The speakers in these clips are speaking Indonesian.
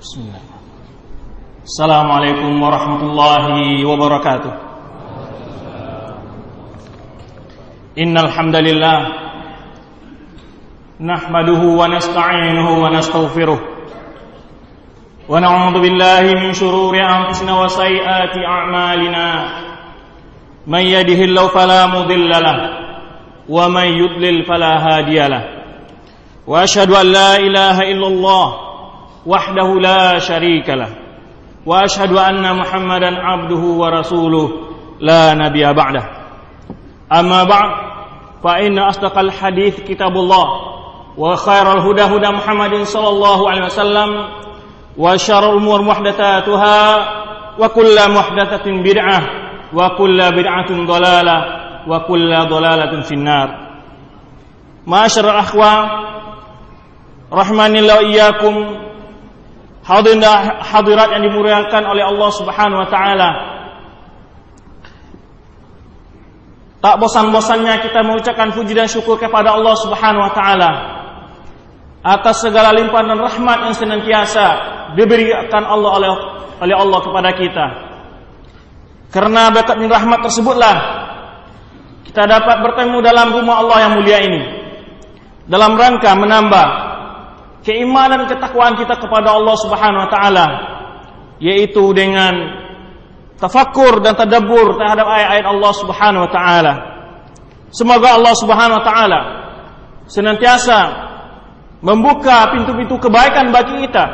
بسم الله السلام عليكم ورحمة الله وبركاته إن الحمد لله نحمده ونستعينه ونستغفره ونعوذ بالله من شرور أنفسنا وسيئات أعمالنا من يده الله فلا مضل له ومن يضلل فلا هادي له وأشهد أن لا إله إلا الله وحده لا شريك له وأشهد أن محمدا عبده ورسوله لا نبي بعده. أما بعد فإن أصدق الحديث كتاب الله وخير الهدى هدى محمد صلى الله عليه وسلم وشر الأمور محدثاتها وكل محدثة بدعة وكل بدعة ضلالة وكل ضلالة في النار. معاشر الأخوة رحمني الله وإياكم Hadirin hadirat yang dimuliakan oleh Allah Subhanahu wa taala. Tak bosan-bosannya kita mengucapkan puji dan syukur kepada Allah Subhanahu wa taala atas segala limpahan dan rahmat yang senantiasa diberikan Allah oleh oleh Allah kepada kita. Karena berkat dan rahmat tersebutlah kita dapat bertemu dalam rumah Allah yang mulia ini dalam rangka menambah keimanan ketakwaan kita kepada Allah Subhanahu wa taala yaitu dengan tafakkur dan tadabbur terhadap ayat-ayat Allah Subhanahu wa taala. Semoga Allah Subhanahu wa taala senantiasa membuka pintu-pintu kebaikan bagi kita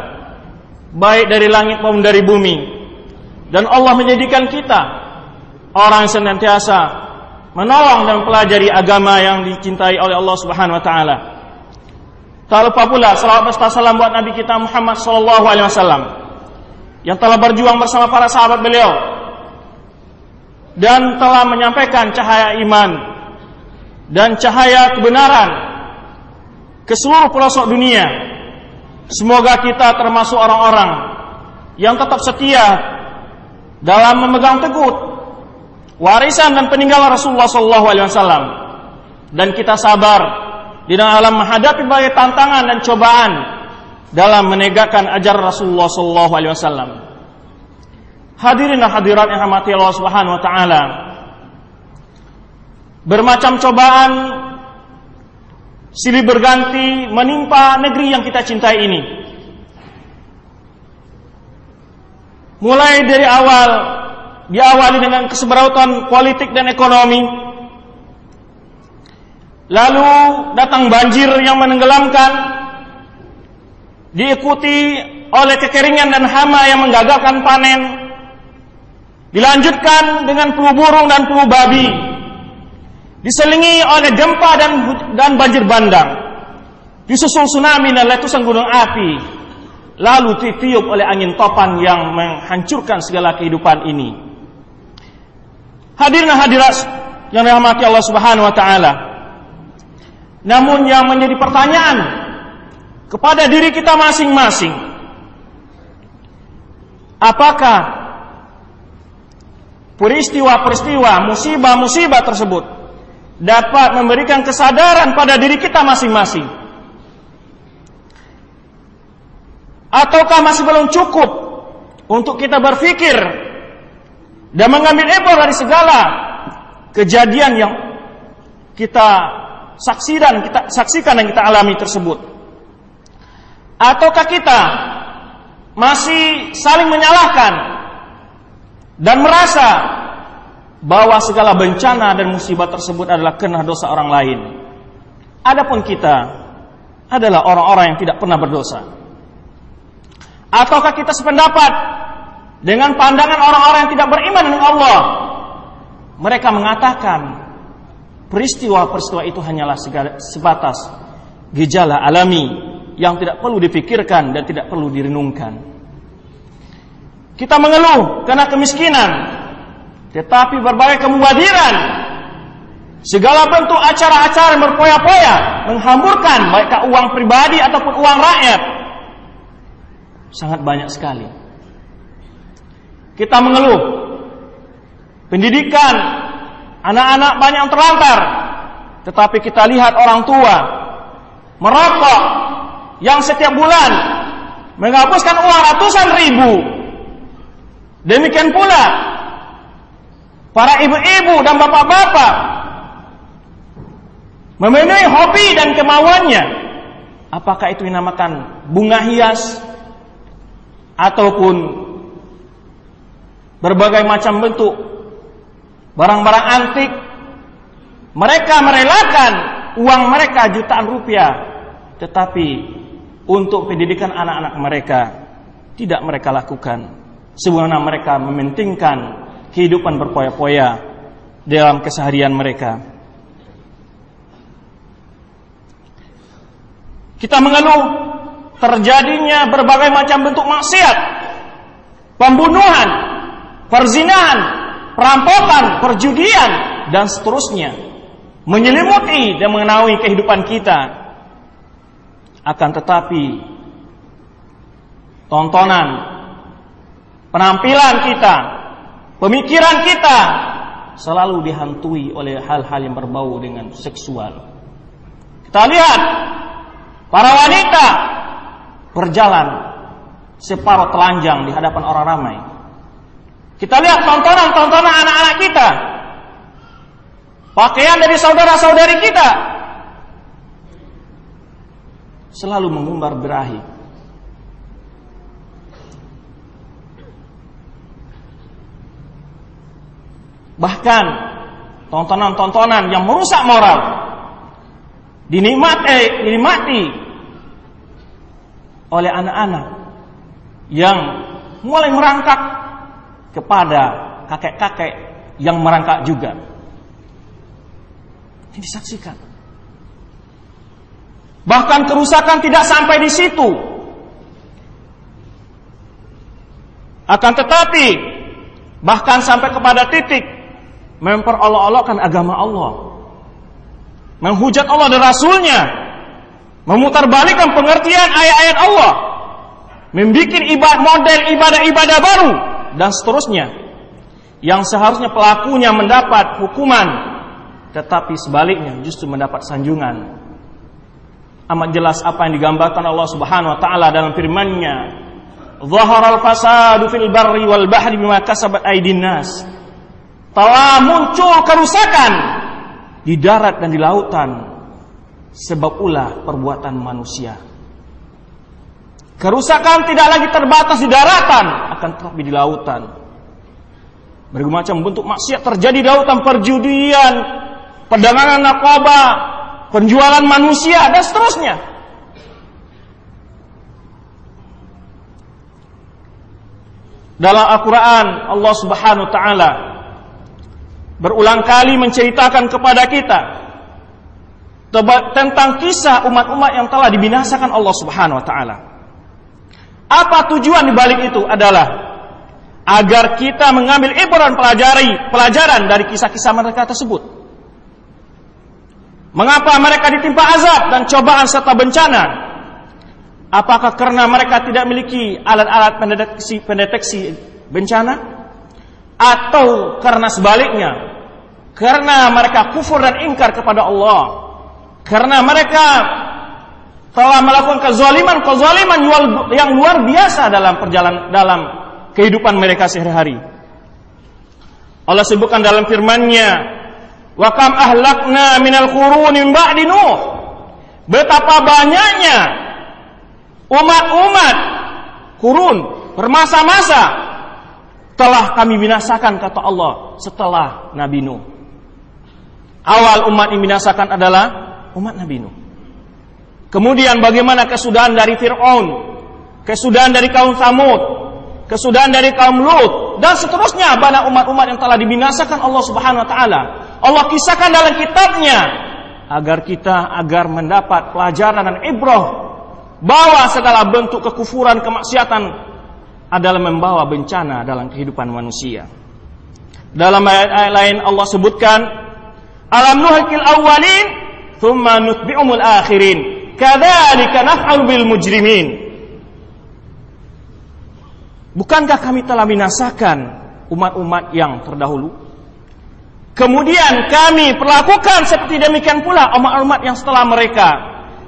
baik dari langit maupun dari bumi dan Allah menjadikan kita orang yang senantiasa menolong dan pelajari agama yang dicintai oleh Allah Subhanahu wa taala. Tak lupa pula salawat dan salam buat Nabi kita Muhammad sallallahu alaihi wasallam. Yang telah berjuang bersama para sahabat beliau. Dan telah menyampaikan cahaya iman. Dan cahaya kebenaran ke seluruh pelosok dunia. Semoga kita termasuk orang-orang yang tetap setia dalam memegang teguh warisan dan peninggalan Rasulullah sallallahu alaihi wasallam. Dan kita sabar di dalam menghadapi berbagai tantangan dan cobaan dalam menegakkan ajaran Rasulullah sallallahu alaihi wasallam. Hadirin dan hadirat yang rahmati Allah Subhanahu wa taala. Bermacam cobaan silih berganti menimpa negeri yang kita cintai ini. Mulai dari awal diawali dengan keseberautan politik dan ekonomi, Lalu datang banjir yang menenggelamkan diikuti oleh kekeringan dan hama yang menggagalkan panen. Dilanjutkan dengan flu burung dan flu babi. Diselingi oleh gempa dan dan banjir bandang. Disusul tsunami dan letusan gunung api. Lalu ditiup oleh angin topan yang menghancurkan segala kehidupan ini. Hadirin hadirat yang dirahmati Allah Subhanahu wa taala. Namun yang menjadi pertanyaan kepada diri kita masing-masing, apakah peristiwa-peristiwa, musibah-musibah tersebut dapat memberikan kesadaran pada diri kita masing-masing? Ataukah masih belum cukup untuk kita berpikir dan mengambil ibar dari segala kejadian yang kita saksikan kita saksikan dan kita alami tersebut. Ataukah kita masih saling menyalahkan dan merasa bahwa segala bencana dan musibah tersebut adalah kena dosa orang lain? Adapun kita adalah orang-orang yang tidak pernah berdosa. Ataukah kita sependapat dengan pandangan orang-orang yang tidak beriman dengan Allah? Mereka mengatakan peristiwa-peristiwa itu hanyalah sebatas gejala alami yang tidak perlu dipikirkan dan tidak perlu direnungkan. Kita mengeluh karena kemiskinan, tetapi berbagai kemubadiran, segala bentuk acara-acara berpoya-poya, menghamburkan baik uang pribadi ataupun uang rakyat, sangat banyak sekali. Kita mengeluh pendidikan Anak-anak banyak yang terlantar. Tetapi kita lihat orang tua merokok yang setiap bulan menghapuskan uang ratusan ribu. Demikian pula para ibu-ibu dan bapak-bapak memenuhi hobi dan kemauannya. Apakah itu dinamakan bunga hias ataupun berbagai macam bentuk barang-barang antik. Mereka merelakan uang mereka jutaan rupiah, tetapi untuk pendidikan anak-anak mereka tidak mereka lakukan. Sebagaimana mereka mementingkan kehidupan berpoya-poya dalam keseharian mereka. Kita mengeluh terjadinya berbagai macam bentuk maksiat, pembunuhan, perzinahan, perampokan, perjudian dan seterusnya menyelimuti dan mengenai kehidupan kita akan tetapi tontonan, penampilan kita, pemikiran kita selalu dihantui oleh hal-hal yang berbau dengan seksual. Kita lihat para wanita berjalan separuh telanjang di hadapan orang ramai. Kita lihat tontonan-tontonan anak-anak kita. Pakaian dari saudara-saudari kita selalu mengumbar berahi. Bahkan tontonan-tontonan yang merusak moral dinikmati, dinikmati oleh anak-anak yang mulai merangkak kepada kakek-kakek yang merangkak juga. Ini disaksikan. Bahkan kerusakan tidak sampai di situ. Akan tetapi bahkan sampai kepada titik memperolok-olokkan agama Allah. Menghujat Allah dan Rasulnya. Memutarbalikkan pengertian ayat-ayat Allah. Membikin ibadah model ibadah-ibadah baru dan seterusnya. Yang seharusnya pelakunya mendapat hukuman tetapi sebaliknya justru mendapat sanjungan amat jelas apa yang digambarkan Allah Subhanahu wa taala dalam firman-Nya. Zaharal fasadu fil barri wal bahri bima kasabat aydin nas. Telah muncul kerusakan di darat dan di lautan sebab ulah perbuatan manusia. Kerusakan tidak lagi terbatas di daratan, akan tetapi di lautan. Berbagai macam bentuk maksiat terjadi di lautan, perjudian, perdagangan narkoba, penjualan manusia dan seterusnya. Dalam Al-Quran Allah subhanahu wa ta'ala Berulang kali menceritakan kepada kita Tentang kisah umat-umat yang telah dibinasakan Allah subhanahu wa ta'ala Apa tujuan dibalik itu adalah Agar kita mengambil ibarat pelajari, pelajaran dari kisah-kisah mereka tersebut Mengapa mereka ditimpa azab dan cobaan serta bencana? Apakah karena mereka tidak memiliki alat-alat pendeteksi, pendeteksi bencana? Atau karena sebaliknya? Karena mereka kufur dan ingkar kepada Allah. Karena mereka telah melakukan kezaliman-kezaliman yang luar biasa dalam perjalanan dalam kehidupan mereka sehari-hari. Allah sebutkan dalam firman-Nya, Wa kam ahlakna minal quruni ba'di Nuh. Betapa banyaknya umat-umat kurun bermasa-masa telah kami binasakan kata Allah setelah Nabi Nuh. Awal umat yang binasakan adalah umat Nabi Nuh. Kemudian bagaimana kesudahan dari Fir'aun, kesudahan dari kaum Samud, kesudahan dari kaum Lut dan seterusnya banyak umat-umat yang telah dibinasakan Allah Subhanahu wa taala. Allah kisahkan dalam kitabnya agar kita agar mendapat pelajaran dan ibrah bahwa segala bentuk kekufuran kemaksiatan adalah membawa bencana dalam kehidupan manusia. Dalam ayat-ayat lain Allah sebutkan alam nuhikil awwalin thumma nutbi'umul akhirin kadzalika naf'alu bil mujrimin Bukankah kami telah binasakan umat-umat yang terdahulu? Kemudian kami perlakukan seperti demikian pula umat-umat yang setelah mereka.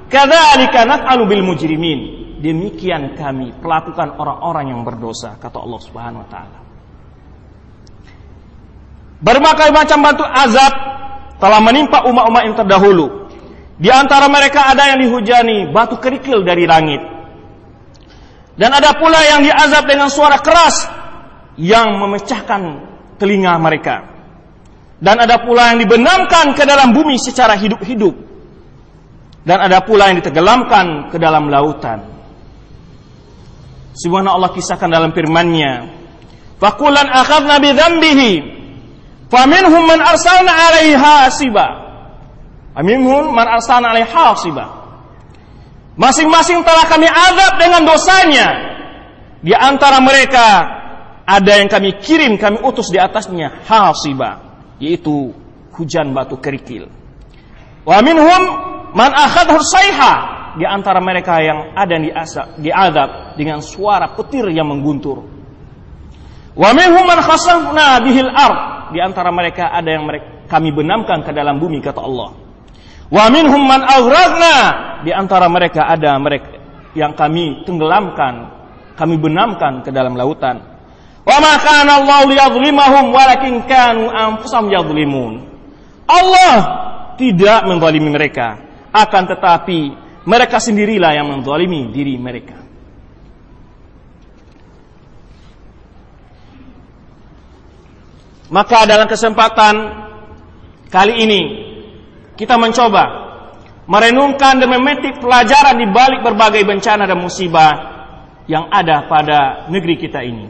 Kadzalika naf'alu bil mujrimin. demikian kami perlakukan orang-orang yang berdosa kata Allah Subhanahu wa taala. Berbagai macam batu azab telah menimpa umat-umat yang terdahulu. Di antara mereka ada yang dihujani batu kerikil dari langit. Dan ada pula yang diazab dengan suara keras yang memecahkan telinga mereka. Dan ada pula yang dibenamkan ke dalam bumi secara hidup-hidup. Dan ada pula yang ditenggelamkan ke dalam lautan. Subhanahu Allah kisahkan dalam firman-Nya, "Faqulan akhadna bi dzambihi, faminhum man arsalna 'alaihi hasiba." Faminhum man arsalna 'alaihi hasiba. Masing-masing telah kami azab dengan dosanya. Di antara mereka ada yang kami kirim, kami utus di atasnya hasiba yaitu hujan batu kerikil. Wa minhum man akhadhu sayha di antara mereka yang ada di asap, di adab dengan suara petir yang mengguntur. Wa minhum man khasafna bihil ard di antara mereka ada yang mereka, kami benamkan ke dalam bumi kata Allah. Wa minhum man aghraqna di antara mereka ada mereka yang kami tenggelamkan, kami benamkan ke dalam lautan. Wa ma kana Allah liyadhlimahum walakin kanu anfusahum yadhlimun. Allah tidak menzalimi mereka, akan tetapi mereka sendirilah yang menzalimi diri mereka. Maka dalam kesempatan kali ini kita mencoba merenungkan dan memetik pelajaran di balik berbagai bencana dan musibah yang ada pada negeri kita ini.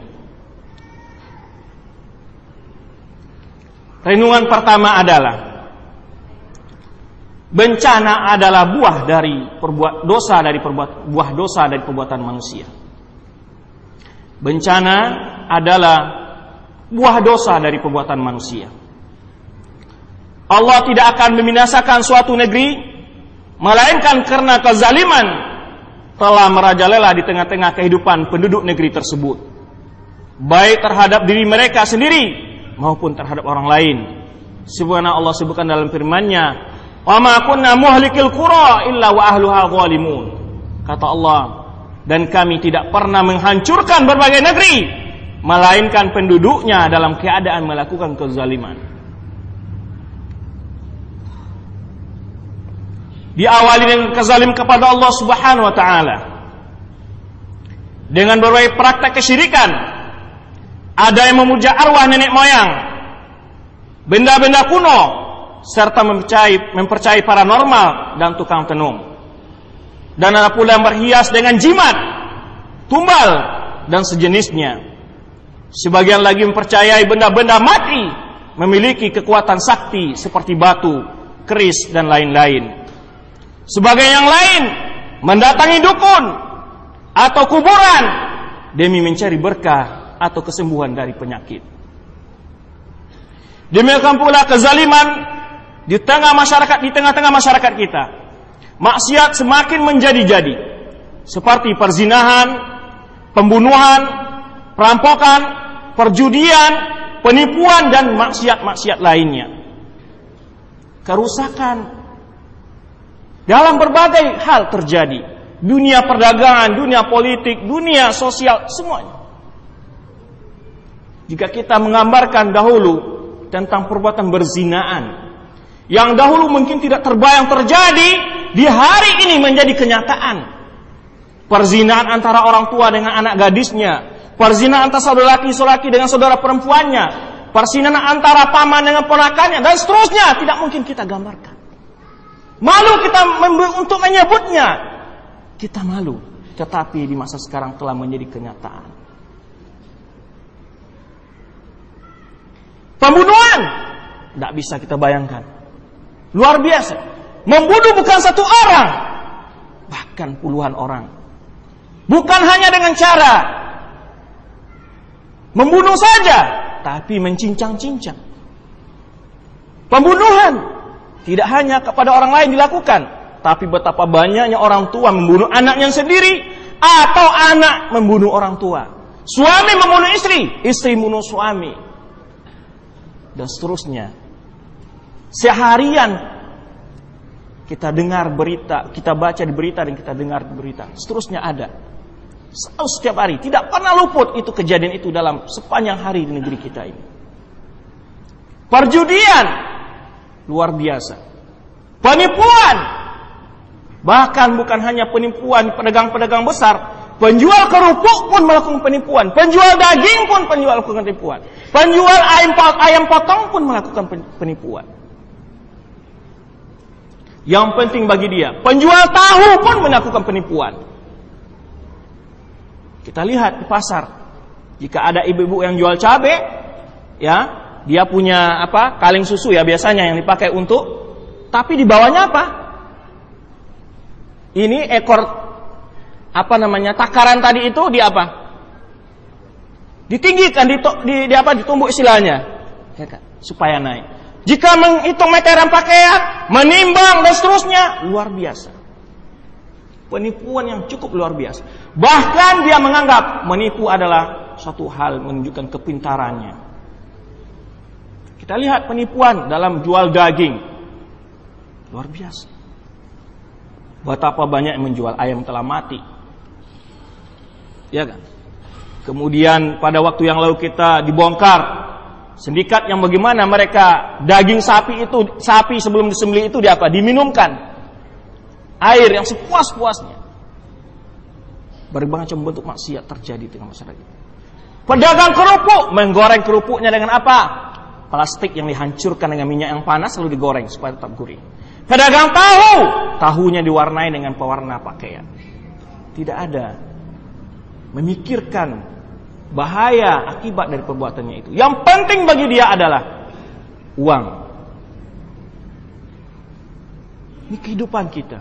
Renungan pertama adalah bencana adalah buah dari perbuat dosa dari perbuat buah dosa dari perbuatan manusia. Bencana adalah buah dosa dari perbuatan manusia. Allah tidak akan membinasakan suatu negeri melainkan karena kezaliman telah merajalela di tengah-tengah kehidupan penduduk negeri tersebut. Baik terhadap diri mereka sendiri maupun terhadap orang lain. Sebagaimana Allah sebutkan dalam firman-Nya, "Wa ma kunna muhlikil qura illa wa ahluha zalimun." Kata Allah, dan kami tidak pernah menghancurkan berbagai negeri melainkan penduduknya dalam keadaan melakukan kezaliman. Diawali dengan kezalim kepada Allah Subhanahu wa taala. Dengan berbagai praktek kesyirikan ada yang memuja arwah nenek moyang, benda-benda kuno, serta mempercayai, mempercayai paranormal dan tukang tenung. Dan ada pula yang berhias dengan jimat, tumbal, dan sejenisnya. Sebagian lagi mempercayai benda-benda mati memiliki kekuatan sakti seperti batu, keris, dan lain-lain. Sebagai yang lain mendatangi dukun atau kuburan demi mencari berkah atau kesembuhan dari penyakit. Demikian pula kezaliman di tengah masyarakat di tengah-tengah masyarakat kita. Maksiat semakin menjadi-jadi seperti perzinahan, pembunuhan, perampokan, perjudian, penipuan dan maksiat-maksiat lainnya. Kerusakan dalam berbagai hal terjadi. Dunia perdagangan, dunia politik, dunia sosial, semuanya. Jika kita menggambarkan dahulu tentang perbuatan berzinaan yang dahulu mungkin tidak terbayang terjadi di hari ini menjadi kenyataan. Perzinaan antara orang tua dengan anak gadisnya, perzinaan antara saudara laki-laki dengan saudara perempuannya, perzinaan antara paman dengan ponakannya dan seterusnya tidak mungkin kita gambarkan. Malu kita untuk menyebutnya. Kita malu, tetapi di masa sekarang telah menjadi kenyataan. Pembunuhan. Tidak bisa kita bayangkan. Luar biasa. Membunuh bukan satu orang. Bahkan puluhan orang. Bukan hanya dengan cara membunuh saja. Tapi mencincang-cincang. Pembunuhan. Tidak hanya kepada orang lain dilakukan. Tapi betapa banyaknya orang tua membunuh anaknya sendiri. Atau anak membunuh orang tua. Suami membunuh istri. Istri membunuh suami dan seterusnya. Seharian Kita dengar berita, kita baca di berita dan kita dengar di berita. Seterusnya ada. Setiap hari, tidak pernah luput itu kejadian itu dalam sepanjang hari di negeri kita ini. Perjudian luar biasa. Penipuan. Bahkan bukan hanya penipuan pedagang-pedagang besar, penjual kerupuk pun melakukan penipuan, penjual daging pun penjual melakukan penipuan, penjual ayam, ayam potong pun melakukan penipuan. Yang penting bagi dia, penjual tahu pun melakukan penipuan. Kita lihat di pasar, jika ada ibu-ibu yang jual cabai, ya, dia punya apa? kaleng susu ya biasanya yang dipakai untuk, tapi di bawahnya apa? Ini ekor apa namanya takaran tadi itu di apa? Ditinggikan, di, di, di apa? Ditumbuk istilahnya, ya supaya naik. Jika menghitung meteran pakaian, menimbang dan seterusnya, luar biasa. Penipuan yang cukup luar biasa. Bahkan dia menganggap menipu adalah suatu hal menunjukkan kepintarannya. Kita lihat penipuan dalam jual daging. Luar biasa. Betapa banyak yang menjual ayam telah mati. Ya kan? Kemudian pada waktu yang lalu kita dibongkar Sindikat yang bagaimana mereka daging sapi itu sapi sebelum disembelih itu di apa? Diminumkan air yang sepuas-puasnya. Berbagai macam bentuk maksiat terjadi di tengah masyarakat. Pedagang kerupuk menggoreng kerupuknya dengan apa? Plastik yang dihancurkan dengan minyak yang panas lalu digoreng supaya tetap gurih. Pedagang tahu, tahunya diwarnai dengan pewarna pakaian. Tidak ada memikirkan bahaya akibat dari perbuatannya itu. Yang penting bagi dia adalah uang. Ini kehidupan kita.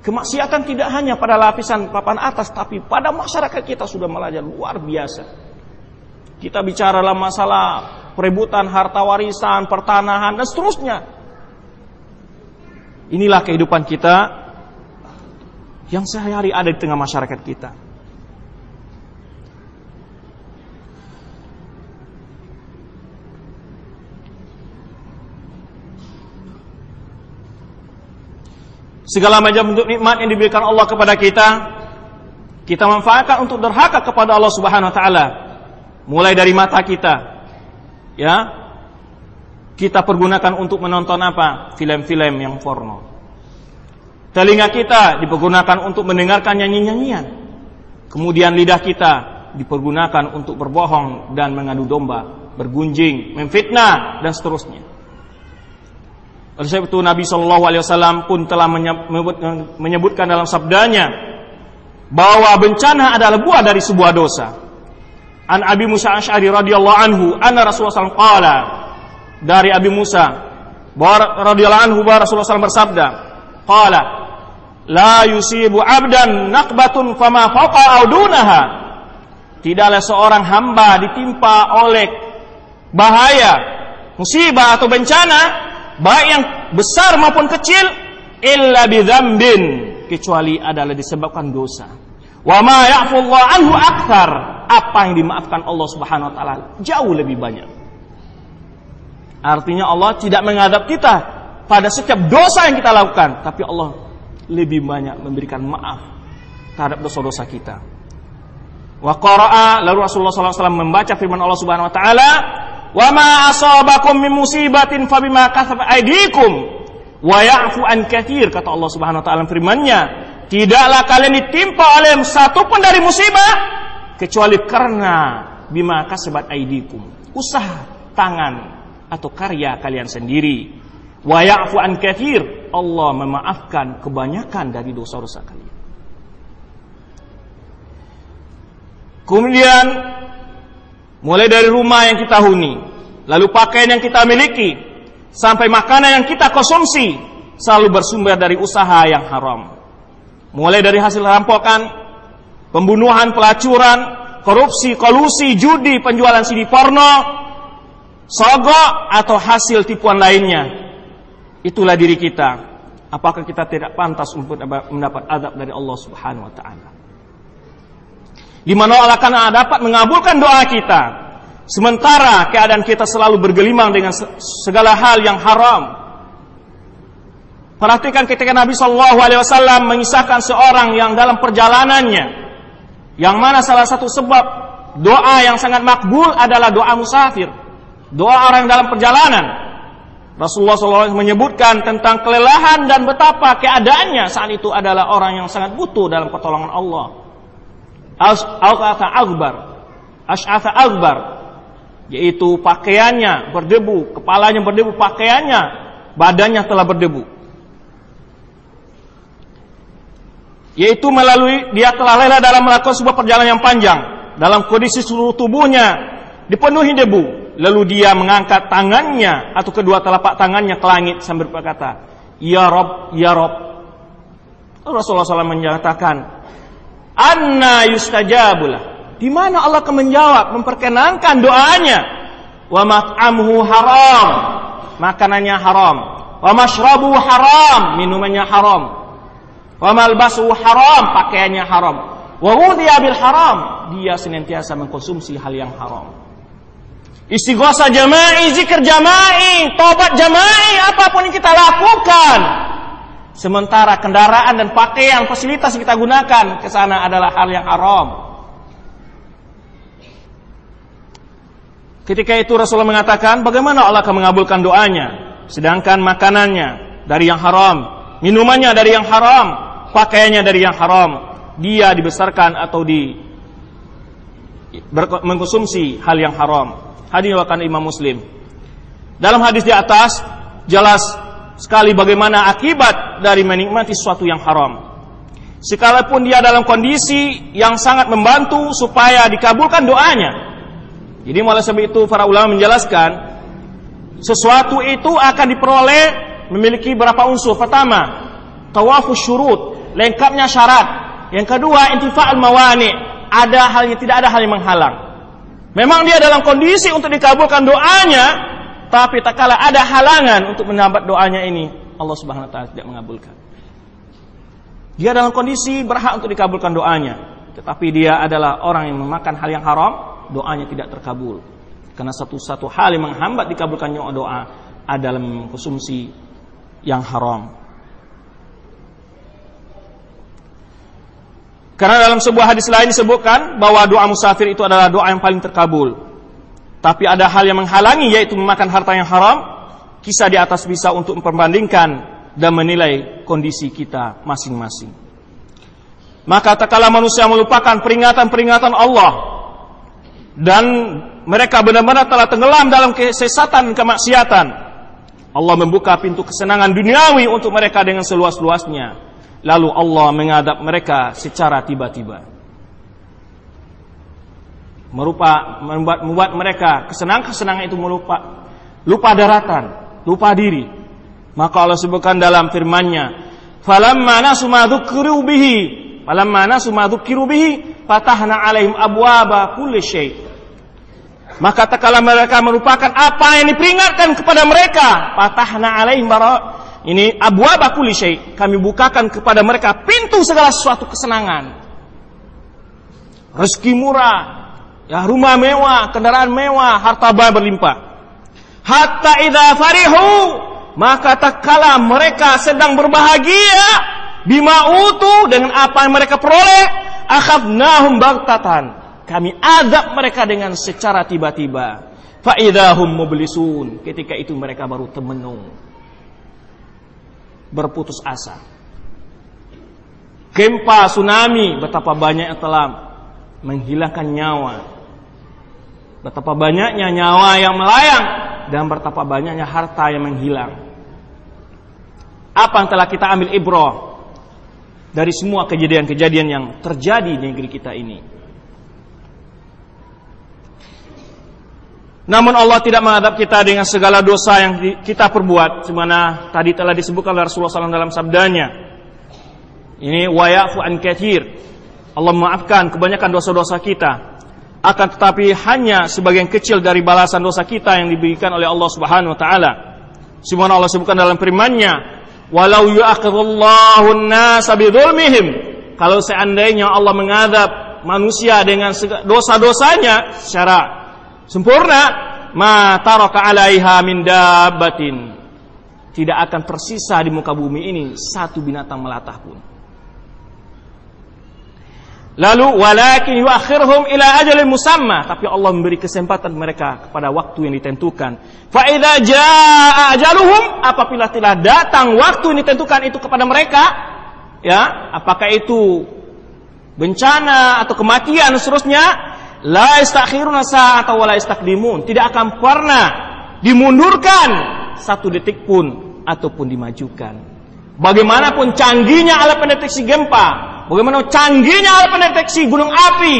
Kemaksiatan tidak hanya pada lapisan papan atas, tapi pada masyarakat kita sudah melajah luar biasa. Kita bicara dalam masalah perebutan harta warisan, pertanahan, dan seterusnya. Inilah kehidupan kita yang sehari-hari ada di tengah masyarakat kita. segala macam bentuk nikmat yang diberikan Allah kepada kita kita manfaatkan untuk derhaka kepada Allah Subhanahu wa taala mulai dari mata kita ya? Kita pergunakan untuk menonton apa? Film-film yang porno. Telinga kita dipergunakan untuk mendengarkan nyanyi-nyanyian kemudian lidah kita dipergunakan untuk berbohong dan mengadu domba bergunjing memfitnah dan seterusnya. Oleh sebab itu Nabi Shallallahu Alaihi Wasallam pun telah menyebutkan dalam sabdanya bahwa bencana adalah buah dari sebuah dosa. An Abi Musa Ash'ari radhiyallahu anhu, anna Rasulullah SAW qala dari Abi Musa radhiyallahu anhu bahwa Rasulullah SAW bersabda, qala la yusibu abdan naqbatun fama fawqa audunaha. Tidaklah seorang hamba ditimpa oleh bahaya, musibah atau bencana baik yang besar maupun kecil illa bidzambin kecuali adalah disebabkan dosa. Wa ma ya'fullahu anhu akthar apa yang dimaafkan Allah Subhanahu wa taala jauh lebih banyak. Artinya Allah tidak mengadab kita pada setiap dosa yang kita lakukan, tapi Allah lebih banyak memberikan maaf terhadap dosa-dosa kita. Wa qara'a lalu Rasulullah SAW membaca firman Allah Subhanahu wa taala Wa ma asabakum min musibatin fabima kasabat aydikum wa ya'fu an katsir kata Allah Subhanahu wa taala firman-Nya, tidaklah kalian ditimpa oleh satu pun dari musibah kecuali karena bima kasabat aydikum, usaha tangan atau karya kalian sendiri. Wa ya'fu an katsir, Allah memaafkan kebanyakan dari dosa-dosa kalian. Kemudian Mulai dari rumah yang kita huni, lalu pakaian yang kita miliki, sampai makanan yang kita konsumsi, selalu bersumber dari usaha yang haram. Mulai dari hasil rampokan, pembunuhan, pelacuran, korupsi, kolusi, judi, penjualan CD porno, sogok atau hasil tipuan lainnya. Itulah diri kita. Apakah kita tidak pantas untuk mendapat adab dari Allah Subhanahu wa taala? di mana Allah akan dapat mengabulkan doa kita. Sementara keadaan kita selalu bergelimang dengan segala hal yang haram. Perhatikan ketika Nabi Shallallahu Alaihi Wasallam mengisahkan seorang yang dalam perjalanannya, yang mana salah satu sebab doa yang sangat makbul adalah doa musafir, doa orang dalam perjalanan. Rasulullah SAW menyebutkan tentang kelelahan dan betapa keadaannya saat itu adalah orang yang sangat butuh dalam pertolongan Allah. Al-Qata Akbar, Ash'atha Akbar, yaitu pakaiannya berdebu, kepalanya berdebu, pakaiannya, badannya telah berdebu. Yaitu melalui dia telah lelah dalam melakukan sebuah perjalanan yang panjang. Dalam kondisi seluruh tubuhnya dipenuhi debu. Lalu dia mengangkat tangannya atau kedua telapak tangannya ke langit sambil berkata ya rob ya rob. Rasulullah SAW menyatakan anna yustajabulah. Di mana Allah akan menjawab memperkenankan doanya? Wa mat'amuhu haram. Makanannya haram. Wa mashrabuhu haram. Minumannya haram Wa malbasu haram, pakaiannya haram. Wa bil haram, dia senantiasa mengkonsumsi hal yang haram. Istighosa jama'i, zikir jama'i, tobat jama'i, apa pun yang kita lakukan. Sementara kendaraan dan pakaian, fasilitas yang kita gunakan ke sana adalah hal yang haram. Ketika itu Rasulullah mengatakan, bagaimana Allah akan mengabulkan doanya? Sedangkan makanannya dari yang haram, minumannya dari yang haram, pakaiannya dari yang haram, dia dibesarkan atau di mengkonsumsi hal yang haram. Hadis Imam Muslim. Dalam hadis di atas jelas sekali bagaimana akibat dari menikmati sesuatu yang haram. Sekalipun dia dalam kondisi yang sangat membantu supaya dikabulkan doanya. Jadi mulai sebab itu para ulama menjelaskan sesuatu itu akan diperoleh memiliki berapa unsur. Pertama, tawafus syurut, lengkapnya syarat. Yang kedua, intifa'al mawani, ada hal yang tidak ada hal yang menghalang. Memang dia dalam kondisi untuk dikabulkan doanya, tapi tak kala ada halangan untuk menyambat doanya ini, Allah Subhanahu wa taala tidak mengabulkan. Dia dalam kondisi berhak untuk dikabulkan doanya, tetapi dia adalah orang yang memakan hal yang haram, doanya tidak terkabul. Karena satu-satu hal yang menghambat dikabulkannya doa adalah mengkonsumsi yang haram. Karena dalam sebuah hadis lain disebutkan bahwa doa musafir itu adalah doa yang paling terkabul. Tapi ada hal yang menghalangi yaitu memakan harta yang haram. Kisah di atas bisa untuk memperbandingkan dan menilai kondisi kita masing-masing. Maka tak kala manusia melupakan peringatan-peringatan Allah dan mereka benar-benar telah tenggelam dalam kesesatan kemaksiatan. Allah membuka pintu kesenangan duniawi untuk mereka dengan seluas-luasnya Lalu Allah mengadap mereka secara tiba-tiba. Merupa, membuat, membuat mereka kesenangan-kesenangan itu melupa lupa daratan, lupa diri. Maka Allah sebutkan dalam firman-Nya, "Falamma nasu ma dzukiru bihi, falamma nasu ma dzukiru bihi, fatahna 'alaihim abwaba kulli syai'." Maka tatkala mereka merupakan apa yang diperingatkan kepada mereka, patahna alaihim ini abu syai. Kami bukakan kepada mereka pintu segala sesuatu kesenangan. Rezeki murah, ya rumah mewah, kendaraan mewah, harta berlimpah. Hatta idza farihu maka tak kala mereka sedang berbahagia bima utu dengan apa yang mereka peroleh akhadnahum baghtatan kami adab mereka dengan secara tiba-tiba fa idahum mublisun ketika itu mereka baru temenung berputus asa. Gempa, tsunami, betapa banyak yang telah menghilangkan nyawa. Betapa banyaknya nyawa yang melayang dan betapa banyaknya harta yang menghilang. Apa yang telah kita ambil ibroh dari semua kejadian-kejadian yang terjadi di negeri kita ini? Namun Allah tidak menghadap kita dengan segala dosa yang kita perbuat. Semana tadi telah disebutkan oleh Rasulullah SAW dalam sabdanya. Ini wayafu an kathir. Allah memaafkan kebanyakan dosa-dosa kita. Akan tetapi hanya sebagian kecil dari balasan dosa kita yang diberikan oleh Allah Subhanahu wa taala. Semana Allah sebutkan dalam firman-Nya, "Walau yu'akhidullahu an-nasa bidzulmihim." Kalau seandainya Allah mengadab manusia dengan dosa-dosanya secara sempurna ma taraka 'alaiha min dabbatin tidak akan tersisa di muka bumi ini satu binatang melatah pun. Lalu walakin yuakhirhum ila ajalin musamma, tapi Allah memberi kesempatan mereka kepada waktu yang ditentukan. Fa idza jaa ajaluhum, apabila telah datang waktu yang ditentukan itu kepada mereka, ya, apakah itu bencana atau kematian seterusnya, la istakhiruna sa'ata wa la istakdimun, tidak akan pernah dimundurkan satu detik pun ataupun dimajukan. Bagaimanapun canggihnya alat pendeteksi gempa, bagaimana canggihnya alat pendeteksi gunung api,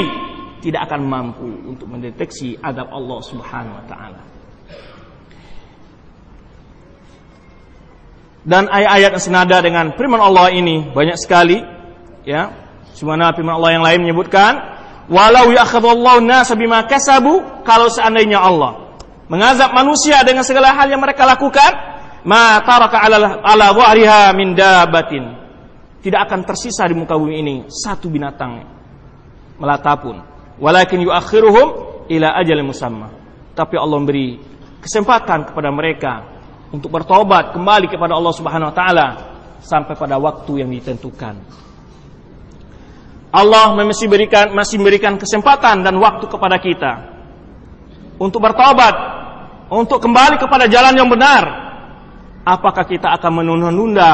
tidak akan mampu untuk mendeteksi adab Allah Subhanahu wa taala. Dan ayat-ayat yang senada dengan firman Allah ini banyak sekali, ya. Semana firman Allah yang lain menyebutkan, "Walau ya'khadullahu nasa bima kasabu," kalau seandainya Allah mengazab manusia dengan segala hal yang mereka lakukan, ma taraka ala ala dhahriha min dabatin. Tidak akan tersisa di muka bumi ini satu binatang melata pun. Walakin yuakhiruhum ila ajalin musamma. Tapi Allah memberi kesempatan kepada mereka untuk bertobat kembali kepada Allah Subhanahu wa taala sampai pada waktu yang ditentukan. Allah masih berikan masih memberikan kesempatan dan waktu kepada kita untuk bertobat untuk kembali kepada jalan yang benar, apakah kita akan menunda-nunda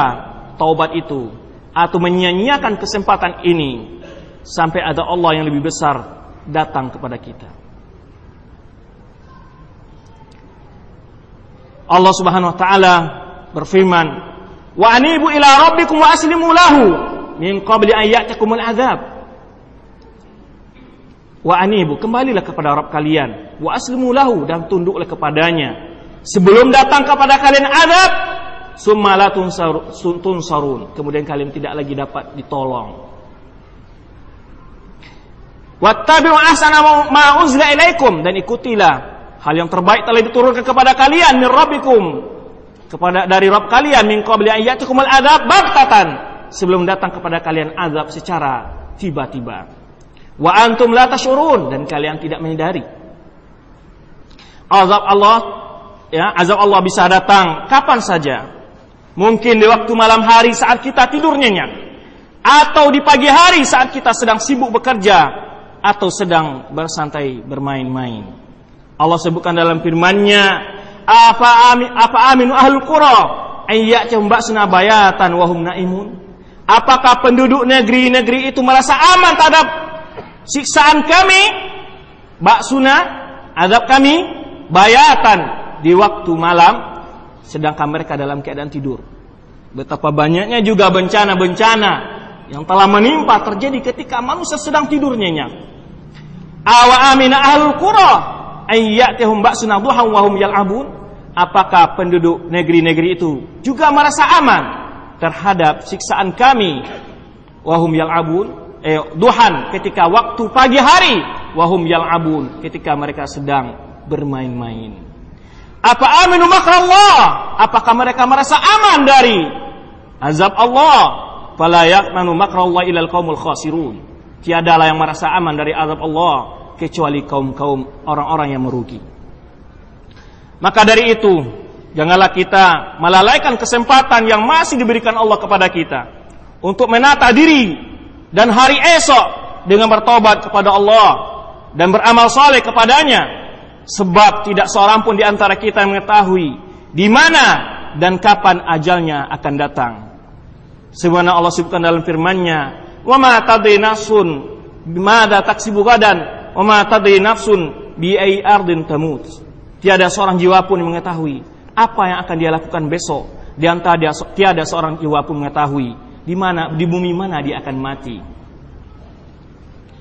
taubat itu atau menyia-nyiakan kesempatan ini sampai ada Allah yang lebih besar datang kepada kita? Allah Subhanahu wa taala berfirman, "Wa anibu ila rabbikum wa aslimu lahu min qabli an ya'takumul adzab." Wa anibu, kembalilah kepada Rabb kalian. Wa aslimu lahu dan tunduklah kepadanya. Sebelum datang kepada kalian azab, summa la tunsarun. Kemudian kalian tidak lagi dapat ditolong. Wattabi'u ahsana ma uzla ilaikum dan ikutilah hal yang terbaik telah diturunkan kepada kalian min rabbikum kepada dari Rabb kalian min qabli an ya'tikumul adzab baghtatan sebelum datang kepada kalian azab secara tiba-tiba. Wa antum la tashurun dan kalian tidak menyadari. Azab Allah ya, azab Allah bisa datang kapan saja. Mungkin di waktu malam hari saat kita tidur nyenyak atau di pagi hari saat kita sedang sibuk bekerja atau sedang bersantai bermain-main. Allah sebutkan dalam firman-Nya, "Apa amin apa aminu ahlul qura ayyatahum ba'suna bayatan wa hum naimun?" Apakah penduduk negeri-negeri itu merasa aman terhadap siksaan kami, baksuna, azab kami, bayatan di waktu malam, sedangkan mereka dalam keadaan tidur. Betapa banyaknya juga bencana-bencana yang telah menimpa terjadi ketika manusia sedang tidur nyenyak. Awa amina ahlul qura ayyatihum ba'suna duhan wa hum yal'abun. Apakah penduduk negeri-negeri itu juga merasa aman terhadap siksaan kami. Wahum yal'abun. Eh, duhan ketika waktu pagi hari. Wahum yal'abun ketika mereka sedang bermain-main. Apa aminu makrallah apakah mereka merasa aman dari azab Allah? Fala yaqmanu makrallah ilal qaumul khasirun. Tiadalah yang merasa aman dari azab Allah kecuali kaum-kaum orang-orang yang merugi. Maka dari itu janganlah kita melalaikan kesempatan yang masih diberikan Allah kepada kita untuk menata diri dan hari esok dengan bertobat kepada Allah dan beramal soleh kepadanya sebab tidak seorang pun di antara kita mengetahui di mana dan kapan ajalnya akan datang. Sebagaimana Allah sebutkan dalam firman-Nya, "Wa ma tadri nafsun bimada taksibu gadan, wa ma tadri nafsun bi ai ardin tamut." Tiada seorang jiwa pun yang mengetahui apa yang akan dia lakukan besok. Di antara tiada seorang jiwa pun mengetahui di mana di bumi mana dia akan mati.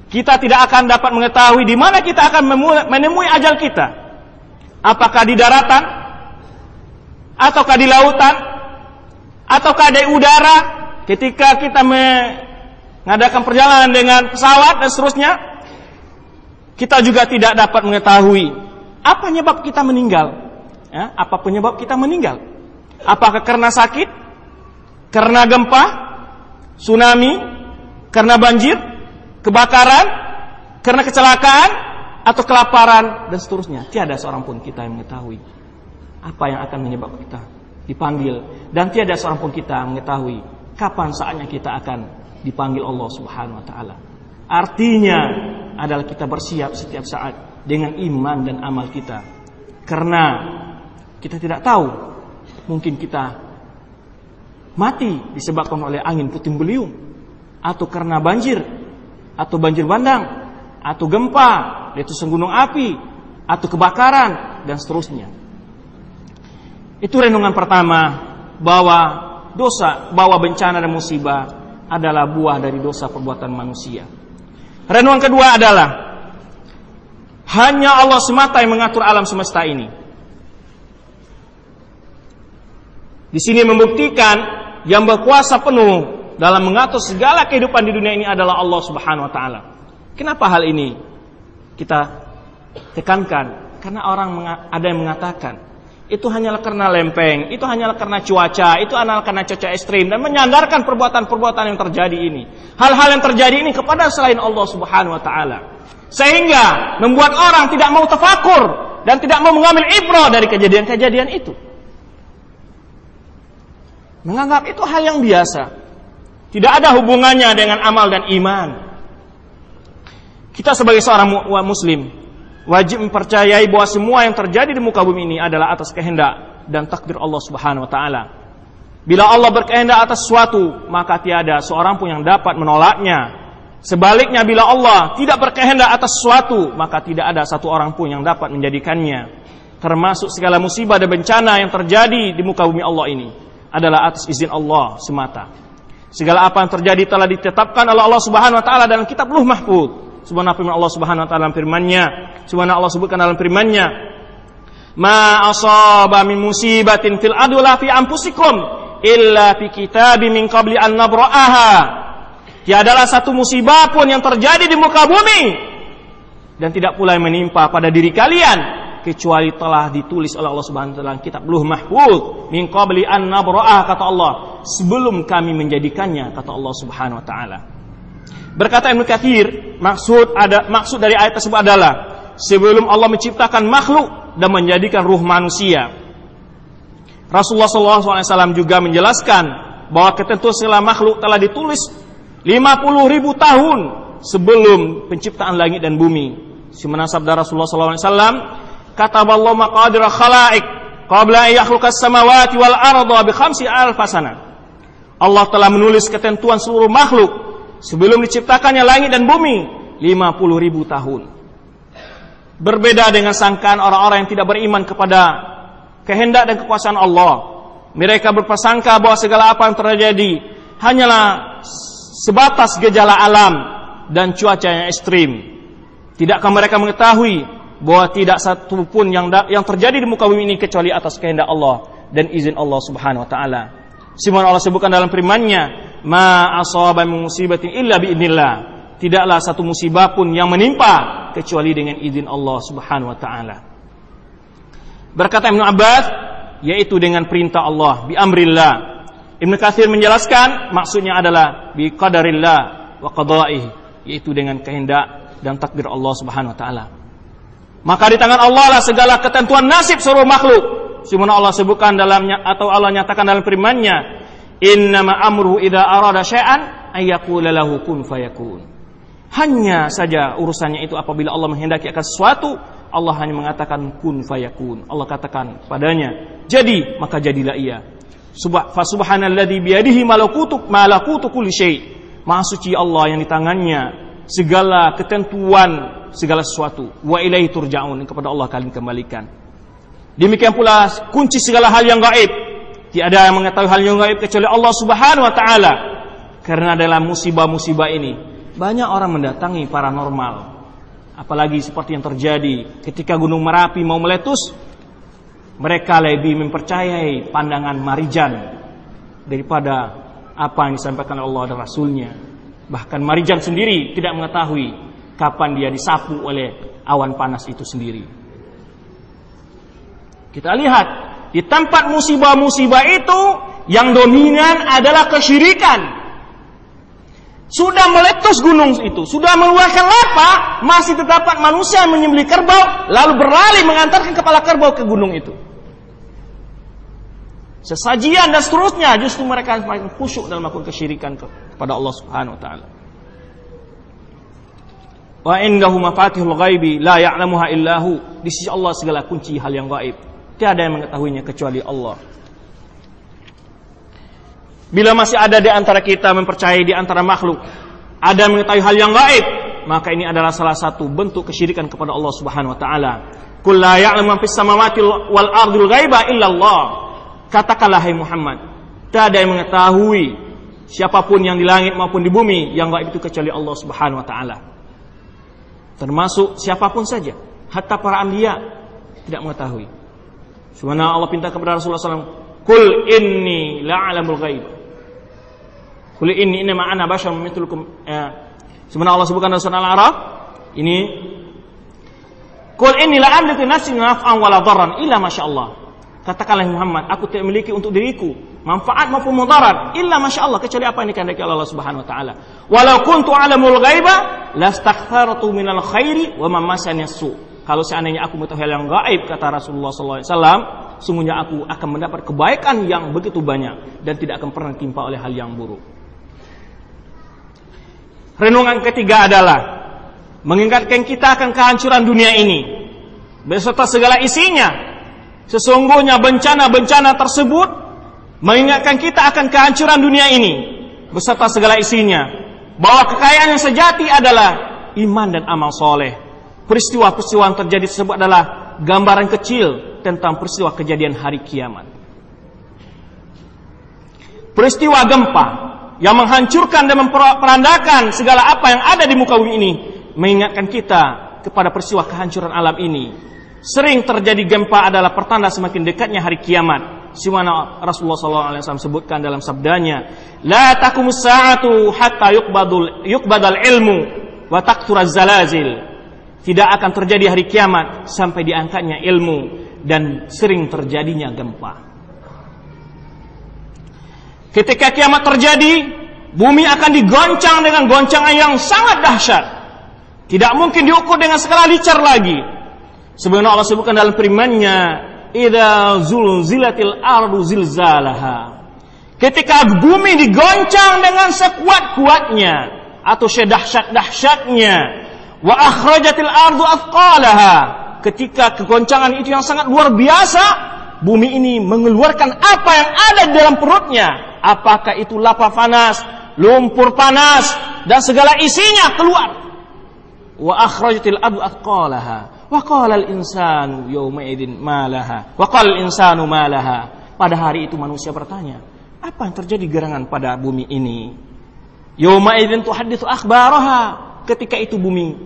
Kita tidak akan dapat mengetahui di mana kita akan menemui ajal kita. Apakah di daratan ataukah di lautan ataukah di udara ketika kita mengadakan perjalanan dengan pesawat dan seterusnya kita juga tidak dapat mengetahui apa penyebab kita meninggal ya, apa penyebab kita meninggal? Apakah karena sakit? Karena gempa? Tsunami, karena banjir, kebakaran, karena kecelakaan, atau kelaparan, dan seterusnya. Tiada seorang pun kita yang mengetahui apa yang akan menyebabkan kita dipanggil. Dan tiada seorang pun kita mengetahui kapan saatnya kita akan dipanggil Allah Subhanahu wa taala. Artinya adalah kita bersiap setiap saat dengan iman dan amal kita. Karena kita tidak tahu mungkin kita mati disebabkan oleh angin puting beliung atau karena banjir atau banjir bandang atau gempa, letusan gunung api atau kebakaran dan seterusnya. Itu renungan pertama bahwa dosa, bahwa bencana dan musibah adalah buah dari dosa perbuatan manusia. Renungan kedua adalah hanya Allah semata yang mengatur alam semesta ini. Di sini membuktikan yang berkuasa penuh dalam mengatur segala kehidupan di dunia ini adalah Allah Subhanahu wa taala. Kenapa hal ini kita tekankan? Karena orang ada yang mengatakan itu hanyalah karena lempeng, itu hanyalah karena cuaca, itu hanyalah karena cuaca ekstrim dan menyandarkan perbuatan-perbuatan yang terjadi ini. Hal-hal yang terjadi ini kepada selain Allah Subhanahu wa taala. Sehingga membuat orang tidak mau tafakur dan tidak mau mengambil ibrah dari kejadian-kejadian itu. Menganggap itu hal yang biasa. Tidak ada hubungannya dengan amal dan iman. Kita sebagai seorang muslim wajib mempercayai bahwa semua yang terjadi di muka bumi ini adalah atas kehendak dan takdir Allah Subhanahu wa taala. Bila Allah berkehendak atas sesuatu, maka tiada seorang pun yang dapat menolaknya. Sebaliknya bila Allah tidak berkehendak atas sesuatu, maka tidak ada satu orang pun yang dapat menjadikannya. Termasuk segala musibah dan bencana yang terjadi di muka bumi Allah ini adalah atas izin Allah semata. Segala apa yang terjadi telah ditetapkan oleh Allah Subhanahu wa taala dalam kitab Luh Mahfuz Subhanahu firman Allah Subhanahu wa taala dalam firman-Nya. Subhanahu Allah sebutkan dalam firman-Nya. Ma asaba min musibatin fil adula fi anfusikum illa fi kitabim min qabli an nabra'aha. Tiadalah satu musibah pun yang terjadi di muka bumi dan tidak pula yang menimpa pada diri kalian kecuali telah ditulis oleh Allah Subhanahu wa taala kitab Luh Mahfuz min qabli an nabra'ah kata Allah sebelum kami menjadikannya kata Allah Subhanahu wa taala. Berkata Ibnu Katsir, maksud ada maksud dari ayat tersebut adalah sebelum Allah menciptakan makhluk dan menjadikan ruh manusia. Rasulullah SAW juga menjelaskan bahwa ketentuan segala makhluk telah ditulis 50 ribu tahun sebelum penciptaan langit dan bumi. Semana sabda Rasulullah SAW, kata Allah maqadir khalaik qabla yakhluqas samawati wal arda bi khamsi alfasana. Allah telah menulis ketentuan seluruh makhluk sebelum diciptakannya langit dan bumi 50 ribu tahun. Berbeda dengan sangkaan orang-orang yang tidak beriman kepada kehendak dan kekuasaan Allah. Mereka berprasangka bahwa segala apa yang terjadi hanyalah sebatas gejala alam dan cuaca yang ekstrim. Tidakkah mereka mengetahui bahwa tidak satu pun yang yang terjadi di muka bumi ini kecuali atas kehendak Allah dan izin Allah Subhanahu wa taala. Simon Allah sebutkan dalam firman-Nya, ma asaba musibatin illa biidnillah. Tidaklah satu musibah pun yang menimpa kecuali dengan izin Allah Subhanahu wa taala. Berkata Ibnu Abbas, yaitu dengan perintah Allah, bi amrillah. Ibnu Katsir menjelaskan maksudnya adalah bi qadarillah wa qada'ihi, yaitu dengan kehendak dan takdir Allah Subhanahu wa taala. Maka di tangan Allah lah segala ketentuan nasib seluruh makhluk. Sebagaimana Allah sebutkan dalamnya atau Allah nyatakan dalam firman-Nya, Innama amruhu idza arada syai'an ayyaqula lahu kun fayakun. Hanya saja urusannya itu apabila Allah menghendaki akan sesuatu, Allah hanya mengatakan kun fayakun. Allah katakan padanya, jadi maka jadilah ia. Subah fa subhanalladzi biyadihi malakutu malakutu kulli syai. Maha suci Allah yang di tangannya segala ketentuan segala sesuatu. Wa ilaihi turja'un kepada Allah kalian kembalikan. Demikian pula kunci segala hal yang gaib Tiada yang mengetahui hal yang gaib kecuali Allah Subhanahu wa taala. Karena dalam musibah-musibah ini banyak orang mendatangi paranormal. Apalagi seperti yang terjadi ketika Gunung Merapi mau meletus, mereka lebih mempercayai pandangan Marijan daripada apa yang disampaikan Allah dan Rasulnya. Bahkan Marijan sendiri tidak mengetahui kapan dia disapu oleh awan panas itu sendiri. Kita lihat di tempat musibah-musibah itu yang dominan adalah kesyirikan. Sudah meletus gunung itu, sudah mengeluarkan lapa, masih terdapat manusia menyembelih kerbau, lalu berlari mengantarkan kepala kerbau ke gunung itu. sesajian dan seterusnya justru mereka semakin khusyuk dalam melakukan kesyirikan kepada Allah Subhanahu wa taala. Wa indahu mafatihul ghaibi la ya'lamuha illahu. Di sisi Allah segala kunci hal yang gaib. Tiada yang mengetahuinya kecuali Allah. Bila masih ada di antara kita mempercayai di antara makhluk ada mengetahui hal yang gaib, maka ini adalah salah satu bentuk kesyirikan kepada Allah Subhanahu wa taala. Qul la ya'lamu fis samawati wal ardil ghaiba illa Allah. Katakanlah hai Muhammad, tidak ada yang mengetahui siapa pun yang di langit maupun di bumi yang gaib itu kecuali Allah Subhanahu wa taala. Termasuk siapa pun saja, hatta para anbiya tidak mengetahui. Subhanahu Allah pinta kepada Rasulullah SAW, Kul inni la'alamul ghaib. Kul inni inna ma'ana bashar mitulukum. Ya. Sebenarnya Allah sebutkan dalam surah Al-A'raf, ini Kul inni la'amliku nafsi naf'an wala dharran illa masya Allah. Katakanlah Muhammad, aku tidak memiliki untuk diriku manfaat maupun mudarat illa masya Allah kecuali apa yang dikehendaki Allah Subhanahu wa taala. Walau kuntu alamul ghaiba lastaghfartu minal khairi wa ma masani su. Kalau seandainya aku mengetahui hal yang gaib kata Rasulullah sallallahu alaihi wasallam, sungguhnya aku akan mendapat kebaikan yang begitu banyak dan tidak akan pernah timpa oleh hal yang buruk. Renungan ketiga adalah mengingatkan kita akan kehancuran dunia ini beserta segala isinya Sesungguhnya bencana-bencana tersebut mengingatkan kita akan kehancuran dunia ini beserta segala isinya. Bahwa kekayaan yang sejati adalah iman dan amal soleh. Peristiwa-peristiwa yang terjadi tersebut adalah gambaran kecil tentang peristiwa kejadian hari kiamat. Peristiwa gempa yang menghancurkan dan memperandakan segala apa yang ada di muka bumi ini mengingatkan kita kepada peristiwa kehancuran alam ini sering terjadi gempa adalah pertanda semakin dekatnya hari kiamat. Simana Rasulullah SAW sebutkan dalam sabdanya, La takumus sa'atu hatta yukbadul, yukbadal ilmu wa takturaz zalazil. Tidak akan terjadi hari kiamat sampai diangkatnya ilmu dan sering terjadinya gempa. Ketika kiamat terjadi, bumi akan digoncang dengan goncangan yang sangat dahsyat. Tidak mungkin diukur dengan skala licar lagi Sebenarnya Allah sebutkan dalam firman-Nya, "Idza zulzilatil ardu zilzalaha." Ketika bumi digoncang dengan sekuat-kuatnya atau sedahsyat-dahsyatnya, wa akhrajatil ardu athqalaha. Ketika kegoncangan itu yang sangat luar biasa, bumi ini mengeluarkan apa yang ada di dalam perutnya. Apakah itu lava panas, lumpur panas, dan segala isinya keluar. Wa akhrajatil ardu athqalaha Wa qala al-insanu yawma idzin ma. Wa qala al-insanu ma laha. Pada hari itu manusia bertanya, apa yang terjadi gerangan pada bumi ini? Yawma idzin tuhadditsu akhbaraha. Ketika itu bumi